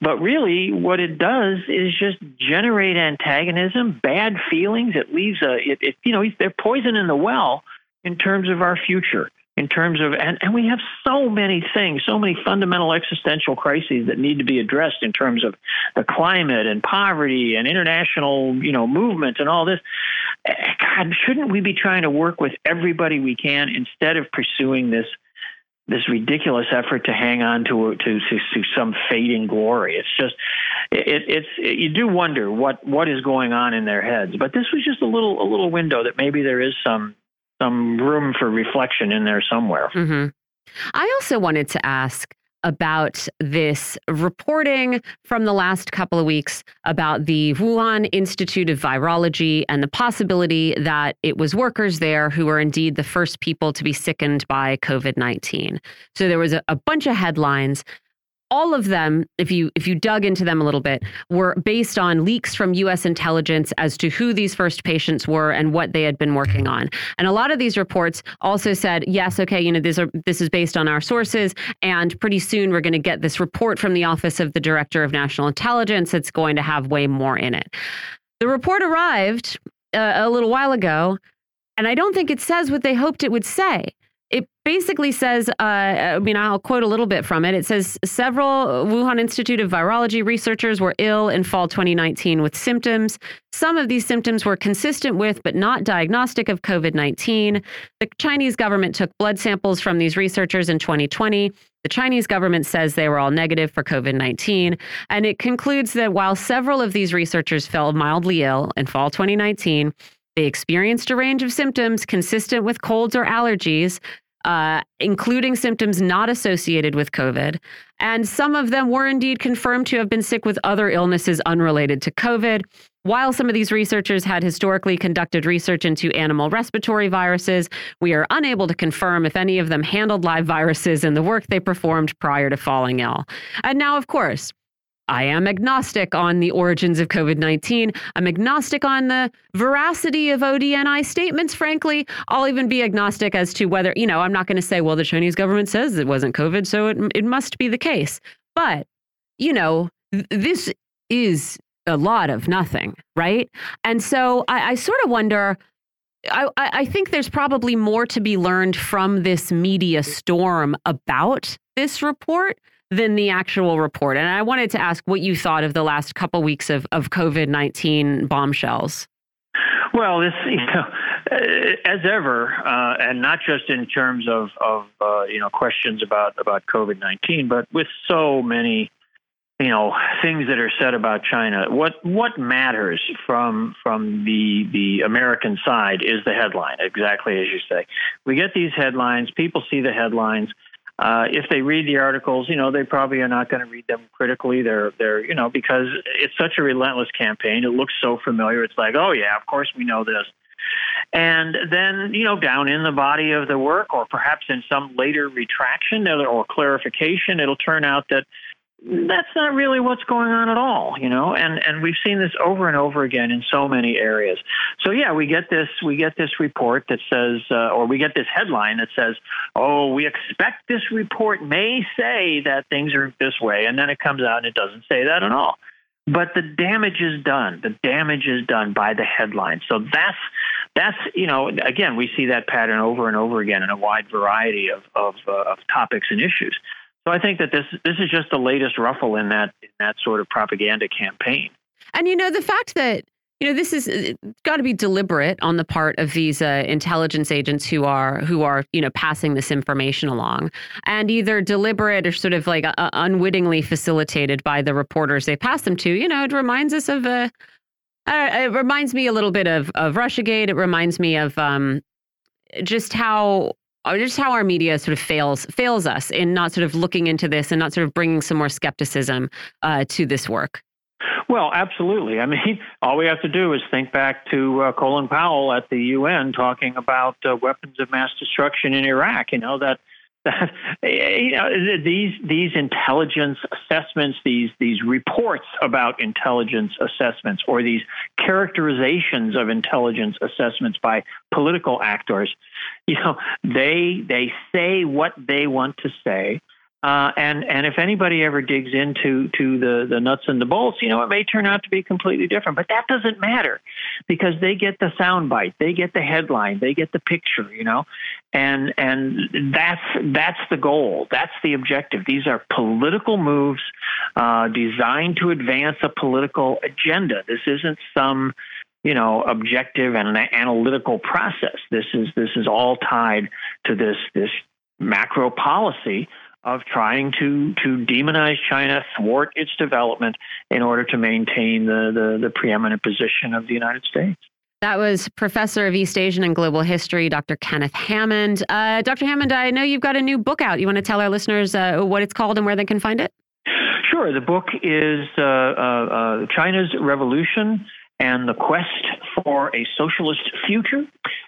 But really, what it does is just generate antagonism, bad feelings. It leaves a it, it you know they're poison in the well in terms of our future in terms of and, and we have so many things so many fundamental existential crises that need to be addressed in terms of the climate and poverty and international you know movement and all this god shouldn't we be trying to work with everybody we can instead of pursuing this this ridiculous effort to hang on to to, to, to some fading glory. It's just, it, it's it, you do wonder what what is going on in their heads. But this was just a little a little window that maybe there is some some room for reflection in there somewhere. Mm -hmm. I also wanted to ask about this reporting from the last couple of weeks about the Wuhan Institute of Virology and the possibility that it was workers there who were indeed the first people to be sickened by COVID 19. So there was a, a bunch of headlines all of them, if you if you dug into them a little bit, were based on leaks from U.S. intelligence as to who these first patients were and what they had been working on. And a lot of these reports also said, yes, okay, you know, these are this is based on our sources, and pretty soon we're going to get this report from the Office of the Director of National Intelligence. It's going to have way more in it. The report arrived uh, a little while ago, and I don't think it says what they hoped it would say. It basically says, uh, I mean, I'll quote a little bit from it. It says several Wuhan Institute of Virology researchers were ill in fall 2019 with symptoms. Some of these symptoms were consistent with, but not diagnostic of COVID 19. The Chinese government took blood samples from these researchers in 2020. The Chinese government says they were all negative for COVID 19. And it concludes that while several of these researchers fell mildly ill in fall 2019, they experienced a range of symptoms consistent with colds or allergies. Uh, including symptoms not associated with COVID. And some of them were indeed confirmed to have been sick with other illnesses unrelated to COVID. While some of these researchers had historically conducted research into animal respiratory viruses, we are unable to confirm if any of them handled live viruses in the work they performed prior to falling ill. And now, of course, I am agnostic on the origins of COVID 19. I'm agnostic on the veracity of ODNI statements, frankly. I'll even be agnostic as to whether, you know, I'm not going to say, well, the Chinese government says it wasn't COVID, so it, it must be the case. But, you know, th this is a lot of nothing, right? And so I, I sort of wonder. I, I think there's probably more to be learned from this media storm about this report than the actual report. And I wanted to ask what you thought of the last couple weeks of, of COVID 19 bombshells. Well, this, *laughs* you know, as ever, uh, and not just in terms of, of uh, you know, questions about, about COVID 19, but with so many you know things that are said about China. What what matters from from the the American side is the headline, exactly as you say. We get these headlines. People see the headlines. Uh, if they read the articles, you know they probably are not going to read them critically. They're they're you know because it's such a relentless campaign. It looks so familiar. It's like oh yeah, of course we know this. And then, you know, down in the body of the work, or perhaps in some later retraction or clarification, it'll turn out that that's not really what's going on at all, you know, and and we've seen this over and over again in so many areas. So yeah, we get this we get this report that says, uh, or we get this headline that says, oh, we expect this report may say that things are this way, and then it comes out and it doesn't say that at all. But the damage is done. The damage is done by the headline. So that's that's you know again we see that pattern over and over again in a wide variety of of, uh, of topics and issues. So I think that this this is just the latest ruffle in that in that sort of propaganda campaign. And you know the fact that you know this is uh, got to be deliberate on the part of these uh, intelligence agents who are who are you know passing this information along, and either deliberate or sort of like uh, unwittingly facilitated by the reporters they pass them to. You know, it reminds us of a. Uh, it reminds me a little bit of of RussiaGate. It reminds me of um, just how uh, just how our media sort of fails fails us in not sort of looking into this and not sort of bringing some more skepticism uh, to this work. Well, absolutely. I *laughs* mean, all we have to do is think back to uh, Colin Powell at the UN talking about uh, weapons of mass destruction in Iraq. You know that you know these these intelligence assessments, these these reports about intelligence assessments, or these characterizations of intelligence assessments by political actors, you know, they they say what they want to say. Uh, and and if anybody ever digs into to the the nuts and the bolts, you know, it may turn out to be completely different. But that doesn't matter because they get the soundbite, they get the headline, they get the picture, you know, and and that's that's the goal, that's the objective. These are political moves uh, designed to advance a political agenda. This isn't some you know objective and an analytical process. This is this is all tied to this this macro policy of trying to to demonize China, thwart its development in order to maintain the the, the preeminent position of the United States. That was Professor of East Asian and Global History, Dr. Kenneth Hammond. Uh, Dr. Hammond, I know you've got a new book out. You want to tell our listeners uh, what it's called and where they can find it? Sure. The book is uh, uh, uh China's Revolution and the Quest for a Socialist Future.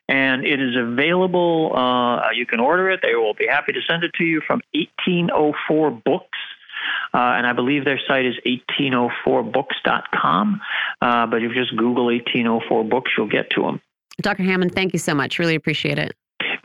And it is available. Uh, you can order it. They will be happy to send it to you from 1804 Books. Uh, and I believe their site is 1804books.com. Uh, but if you just Google 1804 Books, you'll get to them. Dr. Hammond, thank you so much. Really appreciate it.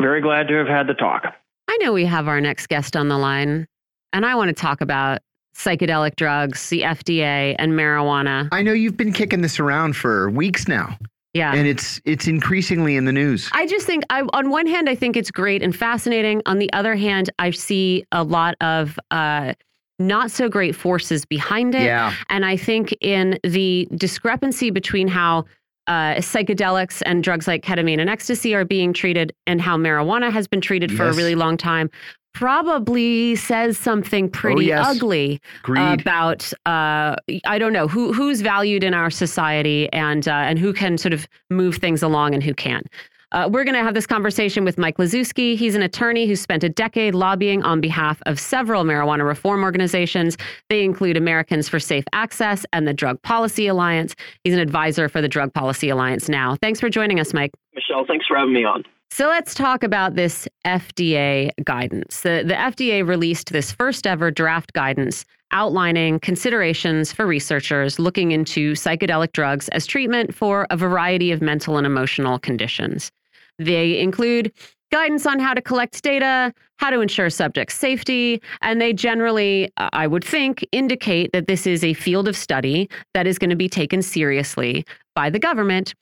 Very glad to have had the talk. I know we have our next guest on the line, and I want to talk about psychedelic drugs, the FDA, and marijuana. I know you've been kicking this around for weeks now. Yeah. And it's it's increasingly in the news. I just think I on one hand I think it's great and fascinating. On the other hand, I see a lot of uh not so great forces behind it. Yeah. And I think in the discrepancy between how uh, psychedelics and drugs like ketamine and ecstasy are being treated and how marijuana has been treated yes. for a really long time probably says something pretty yes. ugly Agreed. about uh, I don't know who who's valued in our society and uh, and who can sort of move things along and who can't. Uh, we're going to have this conversation with Mike Liszewski. He's an attorney who spent a decade lobbying on behalf of several marijuana reform organizations. They include Americans for Safe Access and the Drug Policy Alliance. He's an advisor for the Drug Policy Alliance now. Thanks for joining us, Mike. Michelle, thanks for having me on. So let's talk about this FDA guidance. The, the FDA released this first ever draft guidance outlining considerations for researchers looking into psychedelic drugs as treatment for a variety of mental and emotional conditions. They include guidance on how to collect data, how to ensure subject safety, and they generally, uh, I would think, indicate that this is a field of study that is going to be taken seriously by the government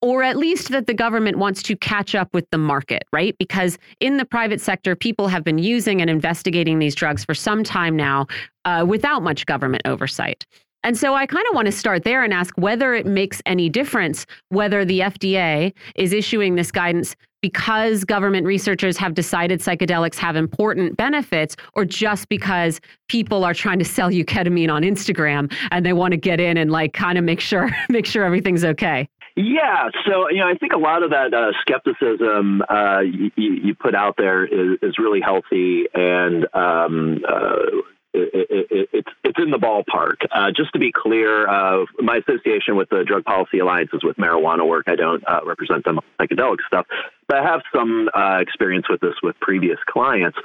or at least that the government wants to catch up with the market, right? Because in the private sector, people have been using and investigating these drugs for some time now uh, without much government oversight. And so I kind of want to start there and ask whether it makes any difference whether the FDA is issuing this guidance because government researchers have decided psychedelics have important benefits or just because people are trying to sell you ketamine on Instagram and they want to get in and like kind of make sure *laughs* make sure everything's okay. Yeah, so you know, I think a lot of that uh, skepticism uh, you, you, put out there is, is really healthy, and um, uh, it, it, it's it's in the ballpark. Uh, just to be clear, uh, my association with the Drug Policy Alliance is with marijuana work. I don't uh, represent them on psychedelic stuff, but I have some experience with this with previous clients.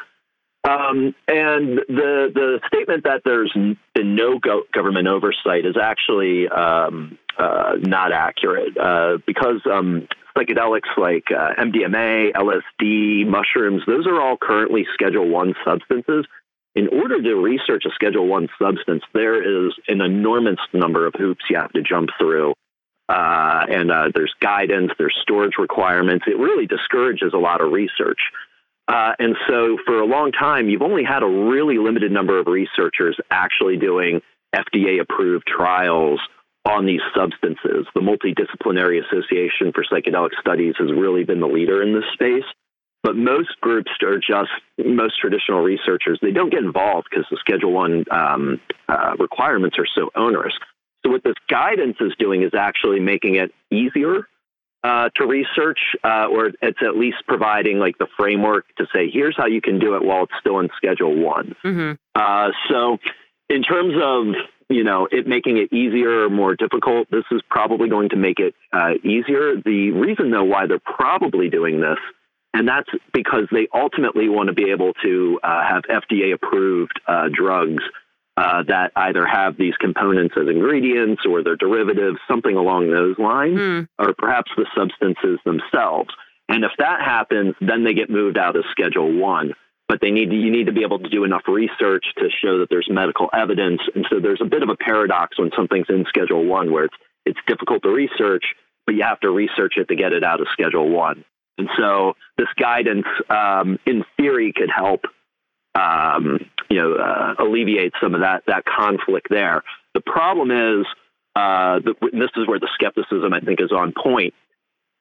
Um, and the the statement that there's been no go- government oversight is actually um, uh, not accurate uh, because um, psychedelics like uh, MDMA, LSD, mushrooms, those are all currently Schedule One substances. In order to research a Schedule One substance, there is an enormous number of hoops you have to jump through. Uh, and uh, there's guidance, there's storage requirements. It really discourages a lot of research. Uh, and so for a long time, you've only had a really limited number of researchers actually doing FDA approved trials on these substances. The Multidisciplinary Association for Psychedelic Studies has really been the leader in this space. But most groups are just most traditional researchers. They don't get involved because the Schedule One um, uh, requirements are so onerous. So what this guidance is doing is actually making it easier uh, to research, uh, or it's at least providing like the framework to say, here's how you can do it while it's still in Schedule One. Mm-hmm. Uh, so, in terms of you know it making it easier or more difficult, this is probably going to make it uh, easier. The reason, though, why they're probably doing this, and that's because they ultimately want to be able to uh, have FDA approved uh, drugs uh, that either have these components as ingredients or their derivatives, something along those lines, mm. or perhaps the substances themselves. And if that happens, then they get moved out of Schedule One. But they need to, you need to be able to do enough research to show that there's medical evidence. And so there's a bit of a paradox when something's in Schedule One, where it's it's difficult to research, but you have to research it to get it out of Schedule One. And so this guidance, um, in theory, could help um, you know, uh, alleviate some of that that conflict there. The problem is, uh, the, this is where the skepticism I think is on point.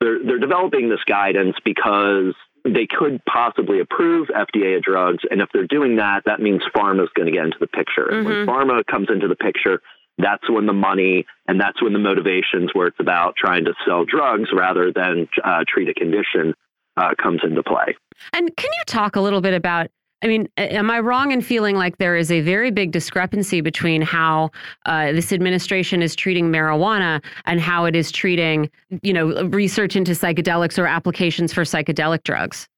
They're they're developing this guidance because they could possibly approve FDA drugs, and if they're doing that, that means pharma is going to get into the picture. And mm-hmm. when pharma comes into the picture, that's when the money and that's when the motivations, where it's about trying to sell drugs rather than uh, treat a condition, uh, comes into play. And can you talk a little bit about I mean, am I wrong in feeling like there is a very big discrepancy between how uh, this administration is treating marijuana and how it is treating, you know, research into psychedelics or applications for psychedelic drugs?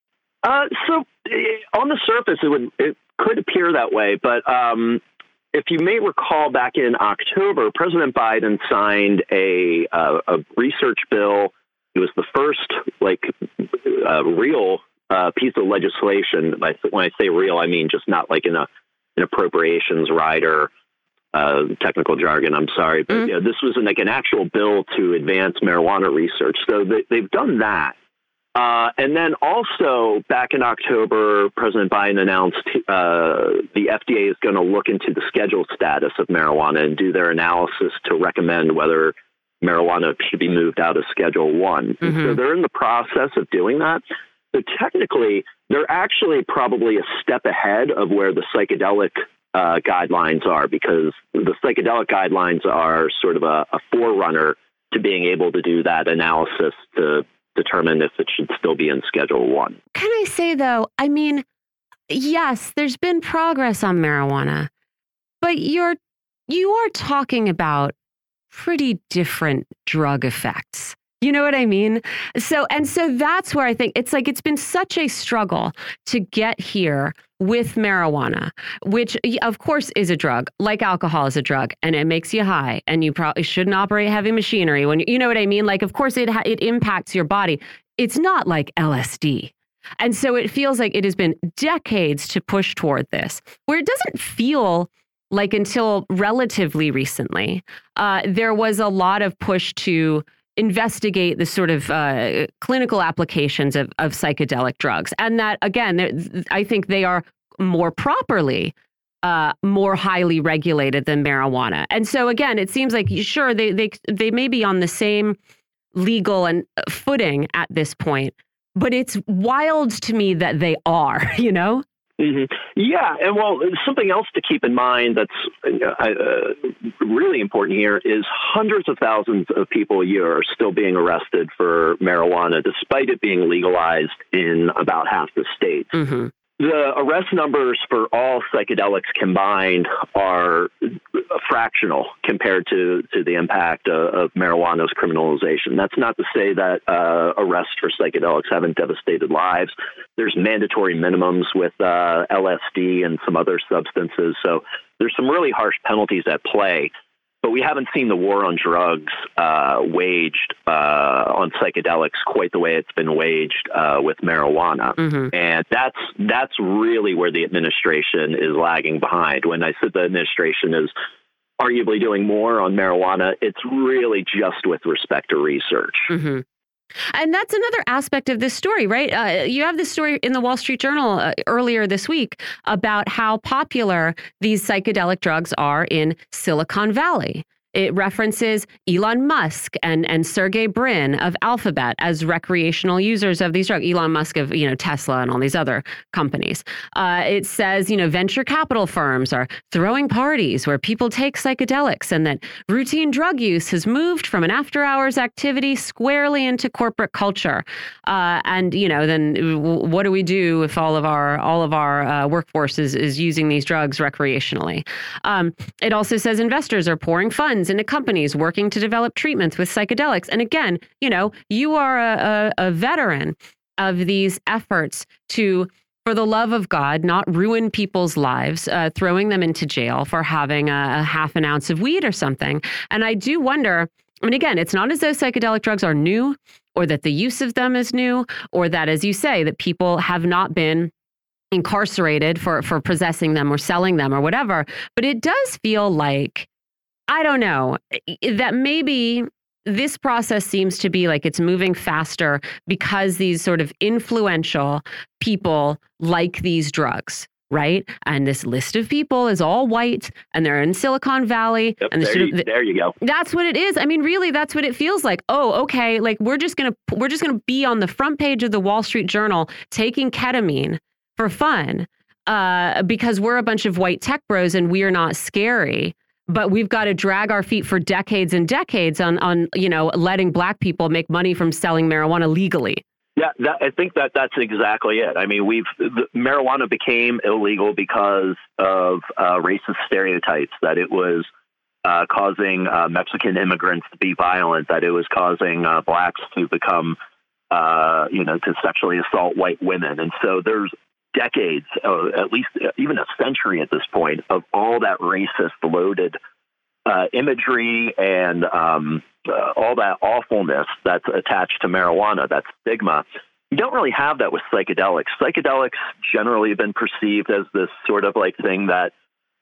Uh, so, eh, on the surface, it would it could appear that way, but um, if you may recall, back in October, President Biden signed a uh, a research bill. It was the first like uh, real uh, piece of legislation. When I say real, I mean just not like in a an appropriations rider. Uh, technical jargon. I'm sorry, but mm-hmm. yeah, this was like an actual bill to advance marijuana research. So they, have done that. Uh, and then also back in October, President Biden announced uh, the FDA is going to look into the schedule status of marijuana and do their analysis to recommend whether marijuana should be moved out of Schedule One. Mm-hmm. So they're in the process of doing that. So technically, they're actually probably a step ahead of where the psychedelic uh, guidelines are because the psychedelic guidelines are sort of a, a forerunner to being able to do that analysis to determine if it should still be in Schedule One. Can I say though? I mean, yes, there's been progress on marijuana, but you're you are talking about pretty different drug effects. You know what I mean? So, and so that's where I think it's like it's been such a struggle to get here with marijuana, which of course is a drug, like alcohol is a drug, and it makes you high, and you probably shouldn't operate heavy machinery when you, know what I mean? Like, of course, it, it impacts your body. It's not like LSD. And so it feels like it has been decades to push toward this, where it doesn't feel like until relatively recently, uh, there was a lot of push to investigate the sort of uh, clinical applications of, of psychedelic drugs. And that, again, I think they are more properly. Uh, more highly regulated than marijuana, and so again, it seems like sure they they they may be on the same legal and uh, footing at this point, but it's wild to me that they are. *laughs* You know. Mm-hmm. Yeah, and well, something else to keep in mind that's uh, uh, really important here is hundreds of thousands of people a year are still being arrested for marijuana, despite it being legalized in about half the states. Mm-hmm. The arrest numbers for all psychedelics combined are fractional compared to, to the impact of, of marijuana's criminalization. That's not to say that uh, arrests for psychedelics haven't devastated lives. There's mandatory minimums with uh, LSD and some other substances. So there's some really harsh penalties at play but we haven't seen the war on drugs uh, waged uh, on psychedelics quite the way it's been waged uh, with marijuana, mm-hmm. and that's that's really where the administration is lagging behind. When I said the administration is arguably doing more on marijuana, it's really just with respect to research. Mm-hmm. And that's another aspect of this story, right? Uh, you have this story in the Wall Street Journal uh, earlier this week about how popular these psychedelic drugs are in Silicon Valley. It references Elon Musk and, and Sergey Brin of Alphabet as recreational users of these drugs. Elon Musk of you know Tesla and all these other companies. Uh, it says you know venture capital firms are throwing parties where people take psychedelics, and that routine drug use has moved from an after-hours activity squarely into corporate culture. Uh, and you know then what do we do if all of our all of our uh, workforce is, is using these drugs recreationally? Um, it also says investors are pouring funds into companies working to develop treatments with psychedelics. And again, you know, you are a, a, a veteran of these efforts to for the love of God, not ruin people's lives, uh, throwing them into jail for having a, a, half an ounce of weed or something. And I do wonder. I mean, again, it's not as though psychedelic drugs are new, or that the use of them is new, or that, as you say, that people have not been incarcerated for for possessing them or selling them or whatever. But it does feel like I don't know that maybe this process seems to be like it's moving faster because these sort of influential people like these drugs right? And this list of people is all white and they're in Silicon Valley. Yep, and the, there, you, there you go. That's what it is. I mean, really, that's what it feels like. Oh, okay. Like we're just gonna we're just gonna be on the front page of the Wall Street Journal taking ketamine for fun. Uh, because we're a bunch of white tech bros and we are not scary but we've got to drag our feet for decades and decades on on you know letting black people make money from selling marijuana legally. Yeah, that, I think that that's exactly it. I mean, we've the, marijuana became illegal because of uh, racist stereotypes that it was uh, causing uh, Mexican immigrants to be violent, that it was causing uh, blacks to become, uh, you know, to sexually assault white women, and so there's decades, uh, at least uh, even a century at this point, of all that racist loaded uh, imagery and um, uh, all that awfulness that's attached to marijuana, that stigma. You don't really have that with psychedelics. Psychedelics generally have been perceived as this sort of like thing that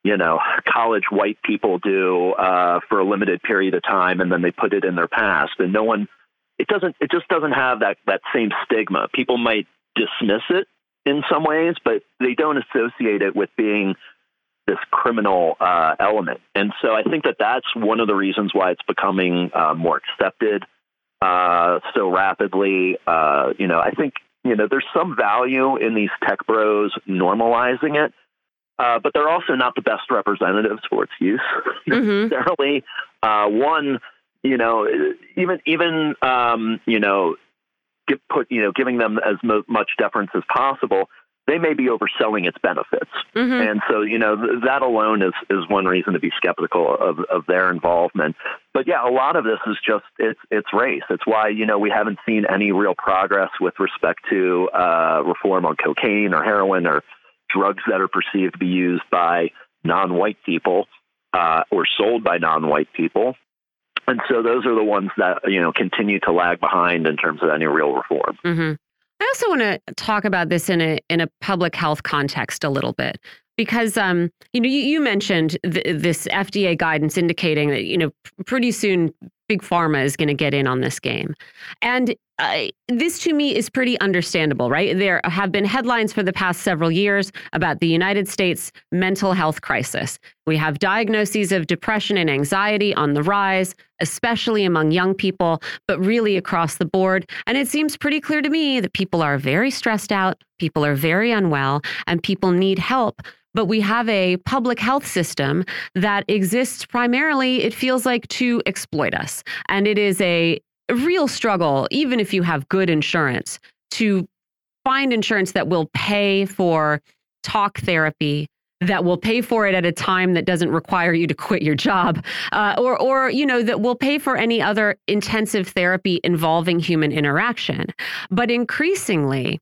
you know college white people do uh, for a limited period of time, and then they put it in their past, and no one. It doesn't. It just doesn't have that that same stigma. People might dismiss it in some ways, but they don't associate it with being this criminal uh, element. And so I think that that's one of the reasons why it's becoming uh, more accepted uh, so rapidly. Uh, you know, I think you know, there's some value in these tech bros normalizing it, uh, but they're also not the best representatives for its use *laughs* Mhm. necessarily. Uh, one, you know, even even um, you know, give, put you know, giving them as mo- much deference as possible. They may be overselling its benefits. Mhm. And so, you know, th- that alone is, is one reason to be skeptical of, of their involvement. But yeah, a lot of this is just it's it's race. It's why you know we haven't seen any real progress with respect to uh, reform on cocaine or heroin or drugs that are perceived to be used by non-white people uh, or sold by non-white people. And so those are the ones that you know continue to lag behind in terms of any real reform. hmm I also want to talk about this in a in a public health context a little bit because um, you know you, you mentioned th this FDA guidance indicating that you know pretty soon big pharma is going to get in on this game, and uh, this to me is pretty understandable, right? There have been headlines for the past several years about the United States mental health crisis. We have diagnoses of depression and anxiety on the rise, especially among young people, but really across the board. And it seems pretty clear to me that people are very stressed out, people are very unwell, and people need help. But we have a public health system that exists primarily, it feels like, to exploit us. And it is a real struggle, even if you have good insurance, to find insurance that will pay for talk therapy that will pay for it at a time that doesn't require you to quit your job uh, or or you know that will pay for any other intensive therapy involving human interaction but increasingly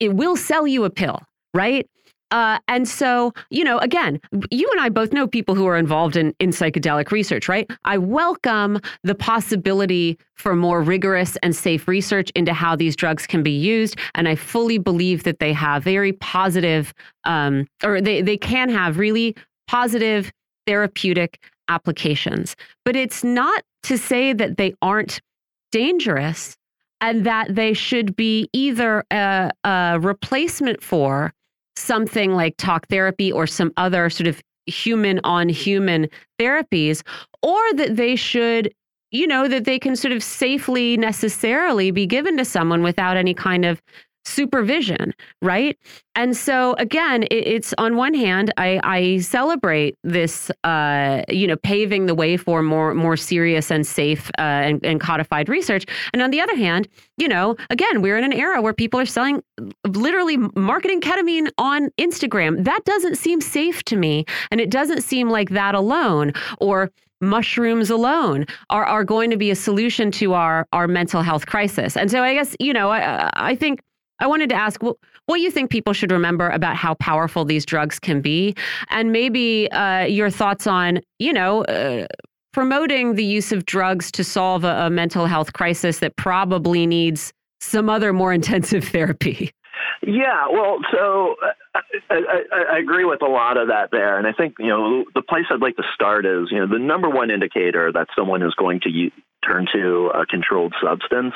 it will sell you a pill right uh, and so, you know, again, you and I both know people who are involved in, in psychedelic research, right? I welcome the possibility for more rigorous and safe research into how these drugs can be used. And I fully believe that they have very positive, um, or they, they can have really positive therapeutic applications. But it's not to say that they aren't dangerous and that they should be either a, a replacement for something like talk therapy or some other sort of human on human therapies, or that they should, you know, that they can sort of safely necessarily be given to someone without any kind of supervision, right? And so again, it, it's on one hand, I, I celebrate this, uh, you know, paving the way for more more serious and safe uh, and, and codified research. And on the other hand, you know, again, we're in an era where people are selling literally marketing ketamine on Instagram. That doesn't seem safe to me, and it doesn't seem like that alone or mushrooms alone are, are going to be a solution to our our mental health crisis. And so I guess, you know, I, I think I wanted to ask what, what you think people should remember about how powerful these drugs can be, and maybe uh, your thoughts on, you know, uh, promoting the use of drugs to solve a, a mental health crisis that probably needs some other more *laughs* intensive therapy. Yeah, well, so uh, I, I, I agree with a lot of that there, and I think you know the place I'd like to start is you know the number one indicator that someone is going to turn to a controlled substance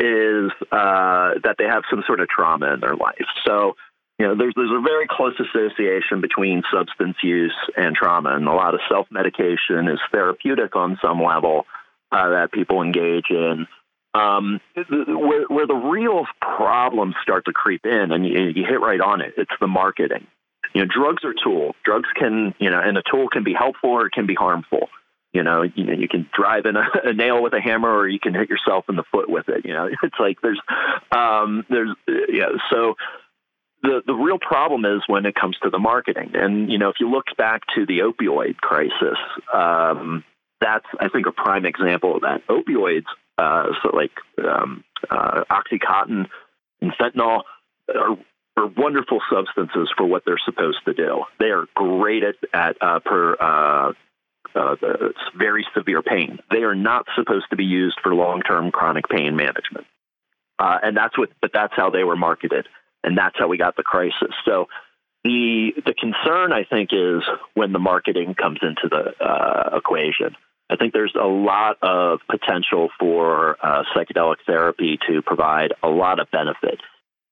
is uh, that they have some sort of trauma in their life. So you know there's there's a very close association between substance use and trauma, and a lot of self medication is therapeutic on some level uh, that people engage in. Um, where, where the real problems start to creep in, and you, you hit right on it, it's the marketing. You know, drugs are tool. Drugs can, you know, and a tool can be helpful or it can be harmful. You know, you know, you can drive in a, *laughs* a nail with a hammer, or you can hit yourself in the foot with it. You know, *laughs* it's like there's, um, there's, yeah. So the the real problem is when it comes to the marketing. And you know, if you look back to the opioid crisis, um, that's I think a prime example of that. Opioids uh, so like um, uh, OxyContin and fentanyl are, are, wonderful substances for what they're supposed to do. They are great at, at uh, per uh, uh, very severe pain. They are not supposed to be used for long-term chronic pain management, uh, and that's what. But that's how they were marketed, and that's how we got the crisis. So. The, the concern, I think, is when the marketing comes into the equation. I think there's a lot of potential for uh, psychedelic therapy to provide a lot of benefit.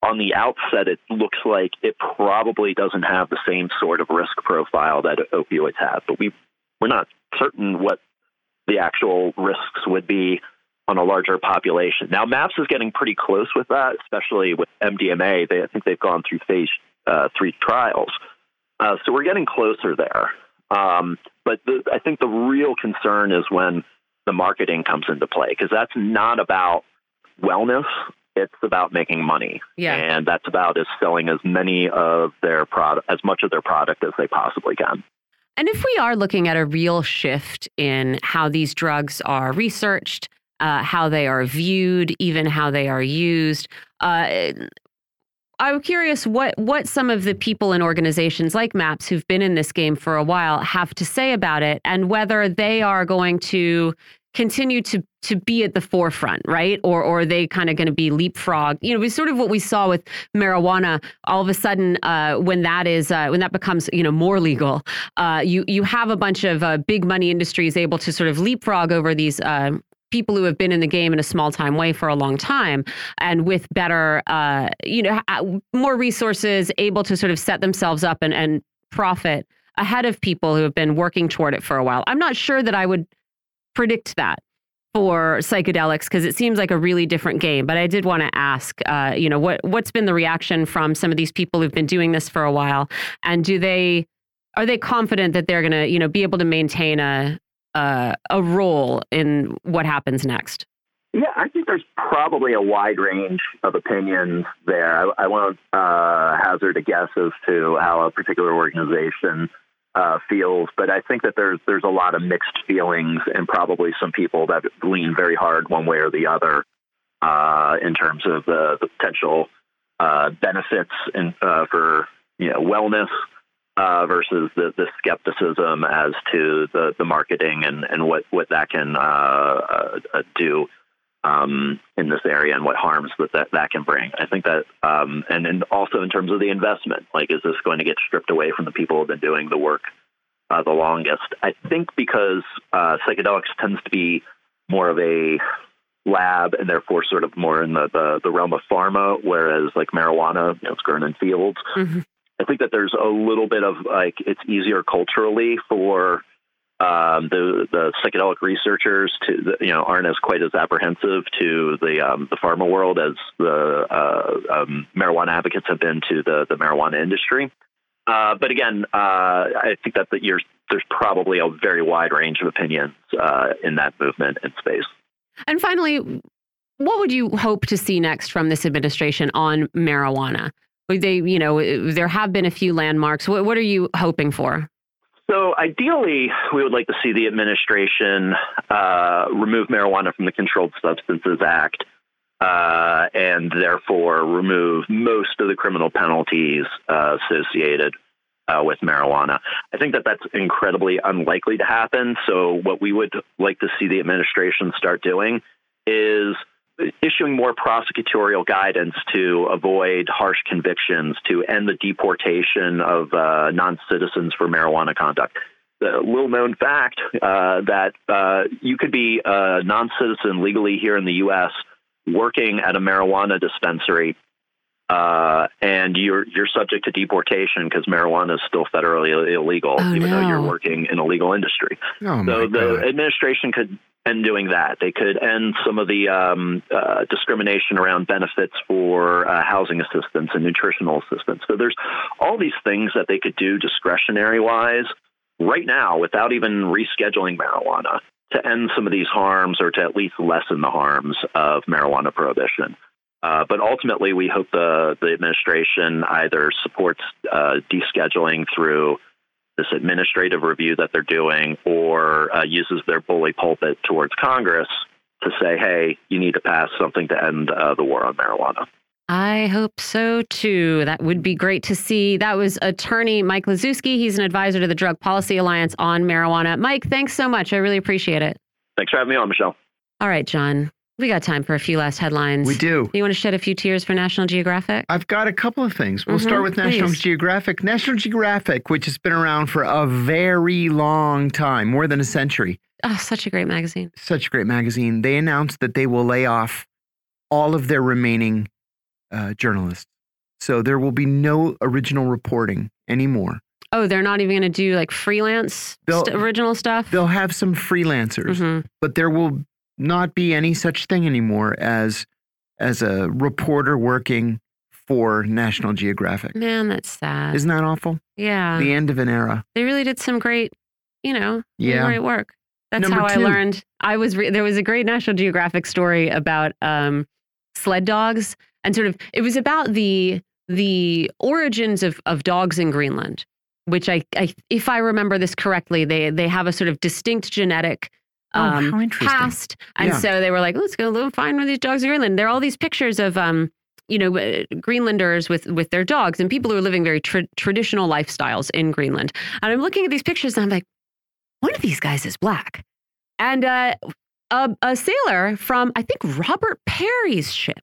On the outset, it looks like it probably doesn't have the same sort of risk profile that opioids have, but we we're not certain what the actual risks would be on a larger population. Now, MAPS is getting pretty close with that, especially with MDMA. They, I think they've gone through phase uh, three trials. Uh, so we're getting closer there. Um, but the, I think the real concern is when the marketing comes into play, because that's not about wellness. It's about making money. Yeah. And that's about is selling as many of their product, as much of their product as they possibly can. And if we are looking at a real shift in how these drugs are researched, uh, how they are viewed, even how they are used, uh, I'm curious what what some of the people and organizations like MAPS who've been in this game for a while have to say about it, and whether they are going to continue to to be at the forefront, right? Or or are they kind of going to be leapfrog? You know, it's sort of what we saw with marijuana. All of a sudden, uh, when that is uh, when that becomes you know more legal, uh, you you have a bunch of uh, big money industries able to sort of leapfrog over these. Uh, people who have been in the game in a small time way for a long time and with better uh, you know more resources able to sort of set themselves up and, and profit ahead of people who have been working toward it for a while i'm not sure that i would predict that for psychedelics because it seems like a really different game. But I did want to ask, uh, you know, what what's been the reaction from some of these people who've been doing this for a while, and do they are they confident that they're going to, you know, be able to maintain a a, a role in what happens next? Yeah, I think there's probably a wide range of opinions there. I, I won't uh, hazard a guess as to how a particular organization uh, feels, but I think that there's there's a lot of mixed feelings and probably some people that lean very hard one way or the other uh, in terms of the, the potential uh, benefits in, uh, for you know wellness uh, versus the, the skepticism as to the, the marketing and, and what, what that can uh, do um, in this area and what harms that, that that can bring. I think that, um, and then also in terms of the investment, like is this going to get stripped away from the people who've been doing the work uh, the longest? I think because uh, psychedelics tends to be more of a lab and therefore sort of more in the, the, the realm of pharma, whereas like marijuana, you know, it's grown in fields. Mm-hmm. I think that there's a little bit of like it's easier culturally for um, the the psychedelic researchers to you know aren't as quite as apprehensive to the um, the pharma world as the uh, um, marijuana advocates have been to the the marijuana industry. Uh, but again, uh, I think that the, there's probably a very wide range of opinions uh, in that movement and space. And finally, what would you hope to see next from this administration on marijuana? They, you know, there have been a few landmarks. What, what are you hoping for? So ideally, we would like to see the administration uh, remove marijuana from the Controlled Substances Act uh, and therefore remove most of the criminal penalties uh, associated uh, with marijuana. I think that that's incredibly unlikely to happen. So, what we would like to see the administration start doing is issuing more prosecutorial guidance to avoid harsh convictions, to end the deportation of uh, non citizens for marijuana conduct. The little known fact uh, that uh, you could be a non citizen legally here in the U.S. working at a marijuana dispensary. Uh, and you're you're subject to deportation because marijuana is still federally illegal, oh, even no. though you're working in a legal industry. Oh, so the God. administration could end doing that. They could end some of the um, uh, discrimination around benefits for uh, housing assistance and nutritional assistance. So there's all these things that they could do discretionary wise right now without even rescheduling marijuana to end some of these harms or to at least lessen the harms of marijuana prohibition. Uh, but ultimately, we hope the, the administration either supports uh, descheduling through this administrative review that they're doing or uh, uses their bully pulpit towards Congress to say, hey, you need to pass something to end uh, the war on marijuana. I hope so too. That would be great to see. That was attorney Mike Liszewski. He's an advisor to the Drug Policy Alliance on marijuana. Mike, thanks so much. I really appreciate it. Thanks for having me on, Michelle. All right, John. We got time for a few last headlines. We do. You want to shed a few tears for National Geographic? I've got a couple of things. We'll Mhm, start with National please. Geographic. National Geographic, which has been around for a very long time, more than a century. Oh, such a great magazine. Such a great magazine. They announced that they will lay off all of their remaining uh, journalists. So there will be no original reporting anymore. Oh, they're not even going to do like freelance st- original stuff? They'll have some freelancers, Mhm. but there will not be any such thing anymore as as a reporter working for National Geographic. Man, that's sad. Isn't that awful? yeah. The end of an era. They really did some great, you know, Yeah. great work. That's Number how I learned. I was re- there was a great National Geographic story about um, sled dogs, and sort of it was about the the origins of of dogs in Greenland, which I, I if I remember this correctly, they they have a sort of distinct genetic um, how interesting. past, and Yeah. so they were like, let's go live find one of these dogs in Greenland. There are all these pictures of um, you know, uh, Greenlanders with with their dogs and people who are living very tra- traditional lifestyles in Greenland. And I'm looking at these pictures and I'm like, one of these guys is black. And uh, a, a sailor from I think Robert Peary's ship.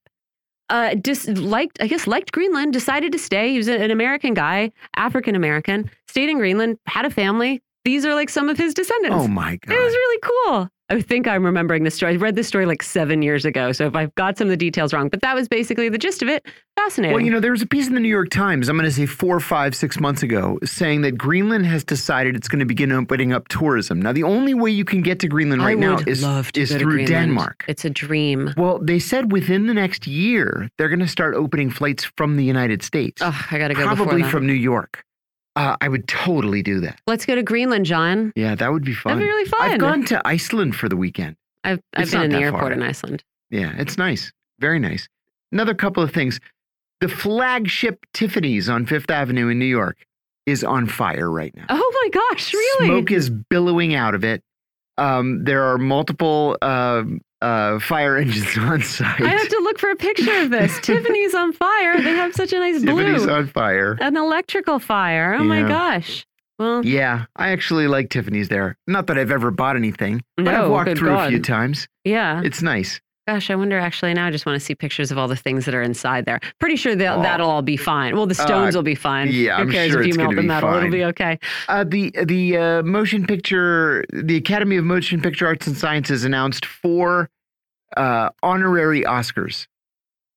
Uh, just liked, I guess, liked Greenland, decided to stay. He was an American guy, African American, stayed in Greenland, had a family. These are like some of his descendants. Oh my God. It was really cool. I think I'm remembering this story. I read this story like seven years ago. So if I've got some of the details wrong, but that was basically the gist of it. Fascinating. Well, you know, there was a piece in the New York Times, I'm going to say four, five, six months ago, saying that Greenland has decided it's going to begin opening up tourism. Now, the only way you can get to Greenland right now is, is through Denmark. It's a dream. Well, they said within the next year, they're going to start opening flights from the United States, Oh, I got to go before probably from New York. Uh, I would totally do that. Let's go to Greenland, John. Yeah, that would be fun. That'd be really fun. I've gone to Iceland for the weekend. I've, I've It's been in the airport far. in Iceland. Yeah, it's nice. Very nice. Another couple of things. The flagship Tiffany's on Fifth Avenue in New York is on fire right now. Oh my gosh, really? Smoke is billowing out of it. Um, there are multiple uh, uh, fire engines *laughs* on site. I have to look for a picture of this. *laughs* Tiffany's on fire. They have such a nice Tiffany's blue. Tiffany's on fire. An electrical fire. Oh my gosh. Well, Yeah, I actually like Tiffany's there. Not that I've ever bought anything, but I've walked through a few times. yeah. It's nice. Gosh, I wonder actually now I just want to see pictures of all the things that are inside there. Pretty sure Oh. that'll all be fine. Well, the stones Uh, will be fine. yeah, Who I'm cares sure if you melt the be metal? It'll fine. be okay. Uh, the the uh, motion picture, the Academy of Motion Picture Arts and Sciences announced four uh, honorary Oscars,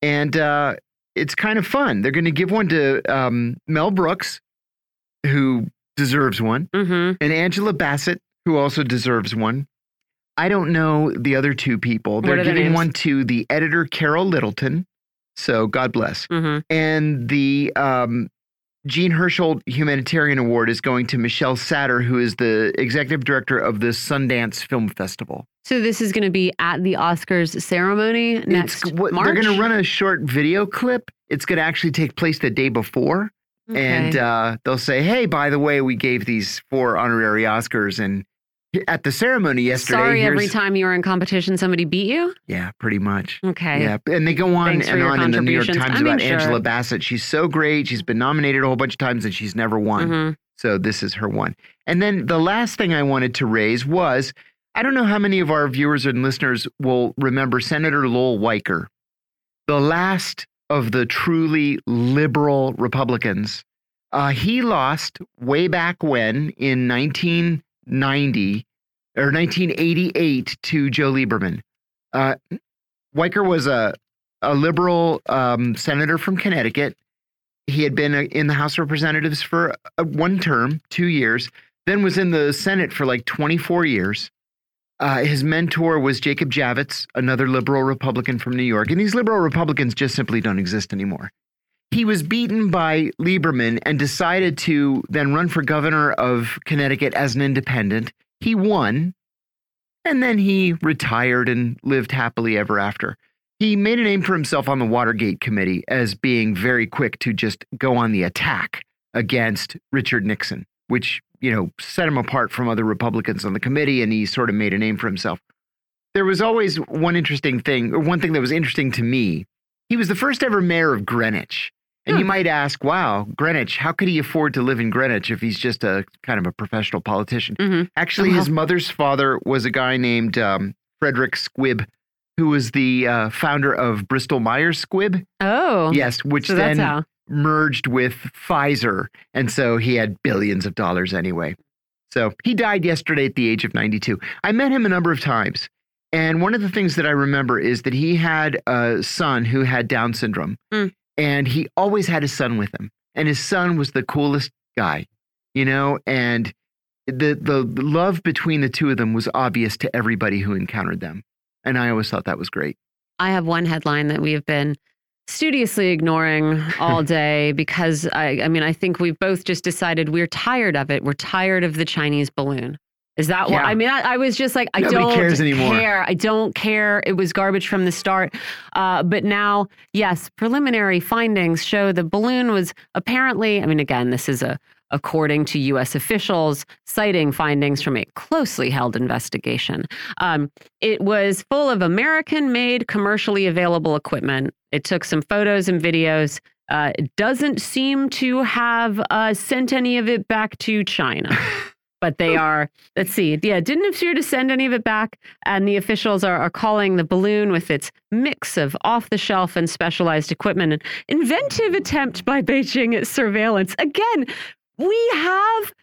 and uh, it's kind of fun. They're going to give one to um, Mel Brooks, who deserves one, Mm-hmm. and Angela Bassett, who also deserves one. I don't know the other two people. They're giving names? one to the editor Carol Littleton, so God bless Mm-hmm. and the um, Jean Hersholt Humanitarian Award is going to Michelle Satter, who is the executive director of the Sundance Film Festival. So this is going to be at the Oscars ceremony next it's, what, March. they're going to run a short video clip. It's going to actually take place the day before, and uh, they'll say, "Hey, by the way, we gave these four honorary Oscars, and at the ceremony yesterday, Sorry, every time you were in competition, somebody beat you. yeah, pretty much." Okay. Yeah, and they go on Thanks and on in the New York. Times I mean, about sure. Angela Bassett. She's so great. She's been nominated a whole bunch of times and she's never won. Mhm. So this is her one. And then the last thing I wanted to raise was I don't know how many of our viewers and listeners will remember Senator Lowell Weicker, the last of the truly liberal Republicans. Uh, he lost way back when in 1990 or 1988 to Joe Lieberman. Uh, Weicker was a, a liberal um, senator from Connecticut. He had been uh, in the House of Representatives for uh, one term, two years, then was in the Senate for like 24 years. Uh, his mentor was Jacob Javits, another liberal Republican from New York. And these liberal Republicans just simply don't exist anymore. He was beaten by Lieberman and decided to then run for governor of Connecticut as an independent. He won, and then he retired and lived happily ever after. He made a name for himself on the Watergate Committee as being very quick to just go on the attack against Richard Nixon, which, you know, set him apart from other Republicans on the committee, and he sort of made a name for himself. There was always one interesting thing, or one thing that was interesting to me. He was the first ever mayor of Greenwich. And you Hmm. might ask, wow, Greenwich, how could he afford to live in Greenwich if he's just a kind of a professional politician? Mhm. Actually, Oh, wow. his mother's father was a guy named um, Frederick Squibb, who was the uh, founder of Bristol Myers Squibb. Oh. Yes, which So then merged with Pfizer. And so he had billions of dollars anyway. So he died yesterday at the age of 92. I met him a number of times. And one of the things that I remember is that he had a son who had Down syndrome. Mm. And he always had his son with him. And his son was the coolest guy, you know, and the, the love between the two of them was obvious to everybody who encountered them. and I always thought that was great. I have one headline that we have been studiously ignoring *laughs* all day because I, I mean, I think we've both just decided we're tired of it. We're tired of the Chinese balloon. Is that what Yeah. I mean? I, I was just like, I Nobody don't cares anymore. care. I don't care. It was garbage from the start. Uh, but now, yes, preliminary findings show the balloon was apparently, I mean, again, this is a according to U.S. officials, citing findings from a closely held investigation. Um, it was full of American made, commercially available equipment. It took some photos and videos. Uh, it doesn't seem to have uh, sent any of it back to China. *laughs* But they are, let's see, yeah, didn't appear to send any of it back. And the officials are, are calling the balloon with its mix of off the shelf and specialized equipment an inventive attempt by Beijing at surveillance. Again, we have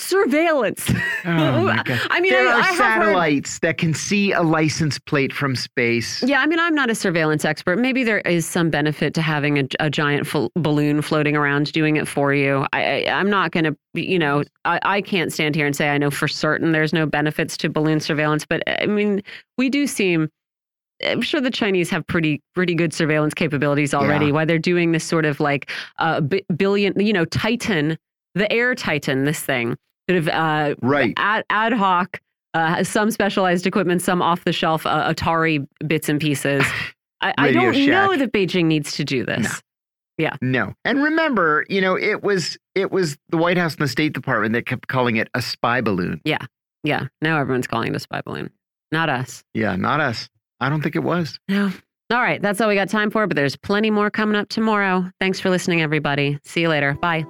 surveillance. Oh my *laughs* God. I mean, there I, are I have heard- satellites that can see a license plate from space. Yeah, I mean, I'm not a surveillance expert. Maybe there is some benefit to having a, a giant fl- balloon floating around doing it for you. I, I, I'm not going to, you know, I, I can't stand here and say I know for certain there's no benefits to balloon surveillance. But I mean, we do seem. I'm sure the Chinese have pretty pretty good surveillance capabilities already. Yeah. Why they're doing this sort of like uh, billion, you know, Titan, the Air Titan, this thing, sort of uh, Right. ad, ad hoc, uh, some specialized equipment, some off the shelf uh, Atari bits and pieces. *laughs* I, I don't know that Beijing needs to do this. Yeah. No. And remember, you know, it was it was the White House and the State Department that kept calling it a spy balloon. Yeah. Yeah, now everyone's calling it a spy balloon. Not us. Yeah, not us. I don't think it was. No. All right, that's all we got time for, but there's plenty more coming up tomorrow. Thanks for listening, everybody. See you later. Bye.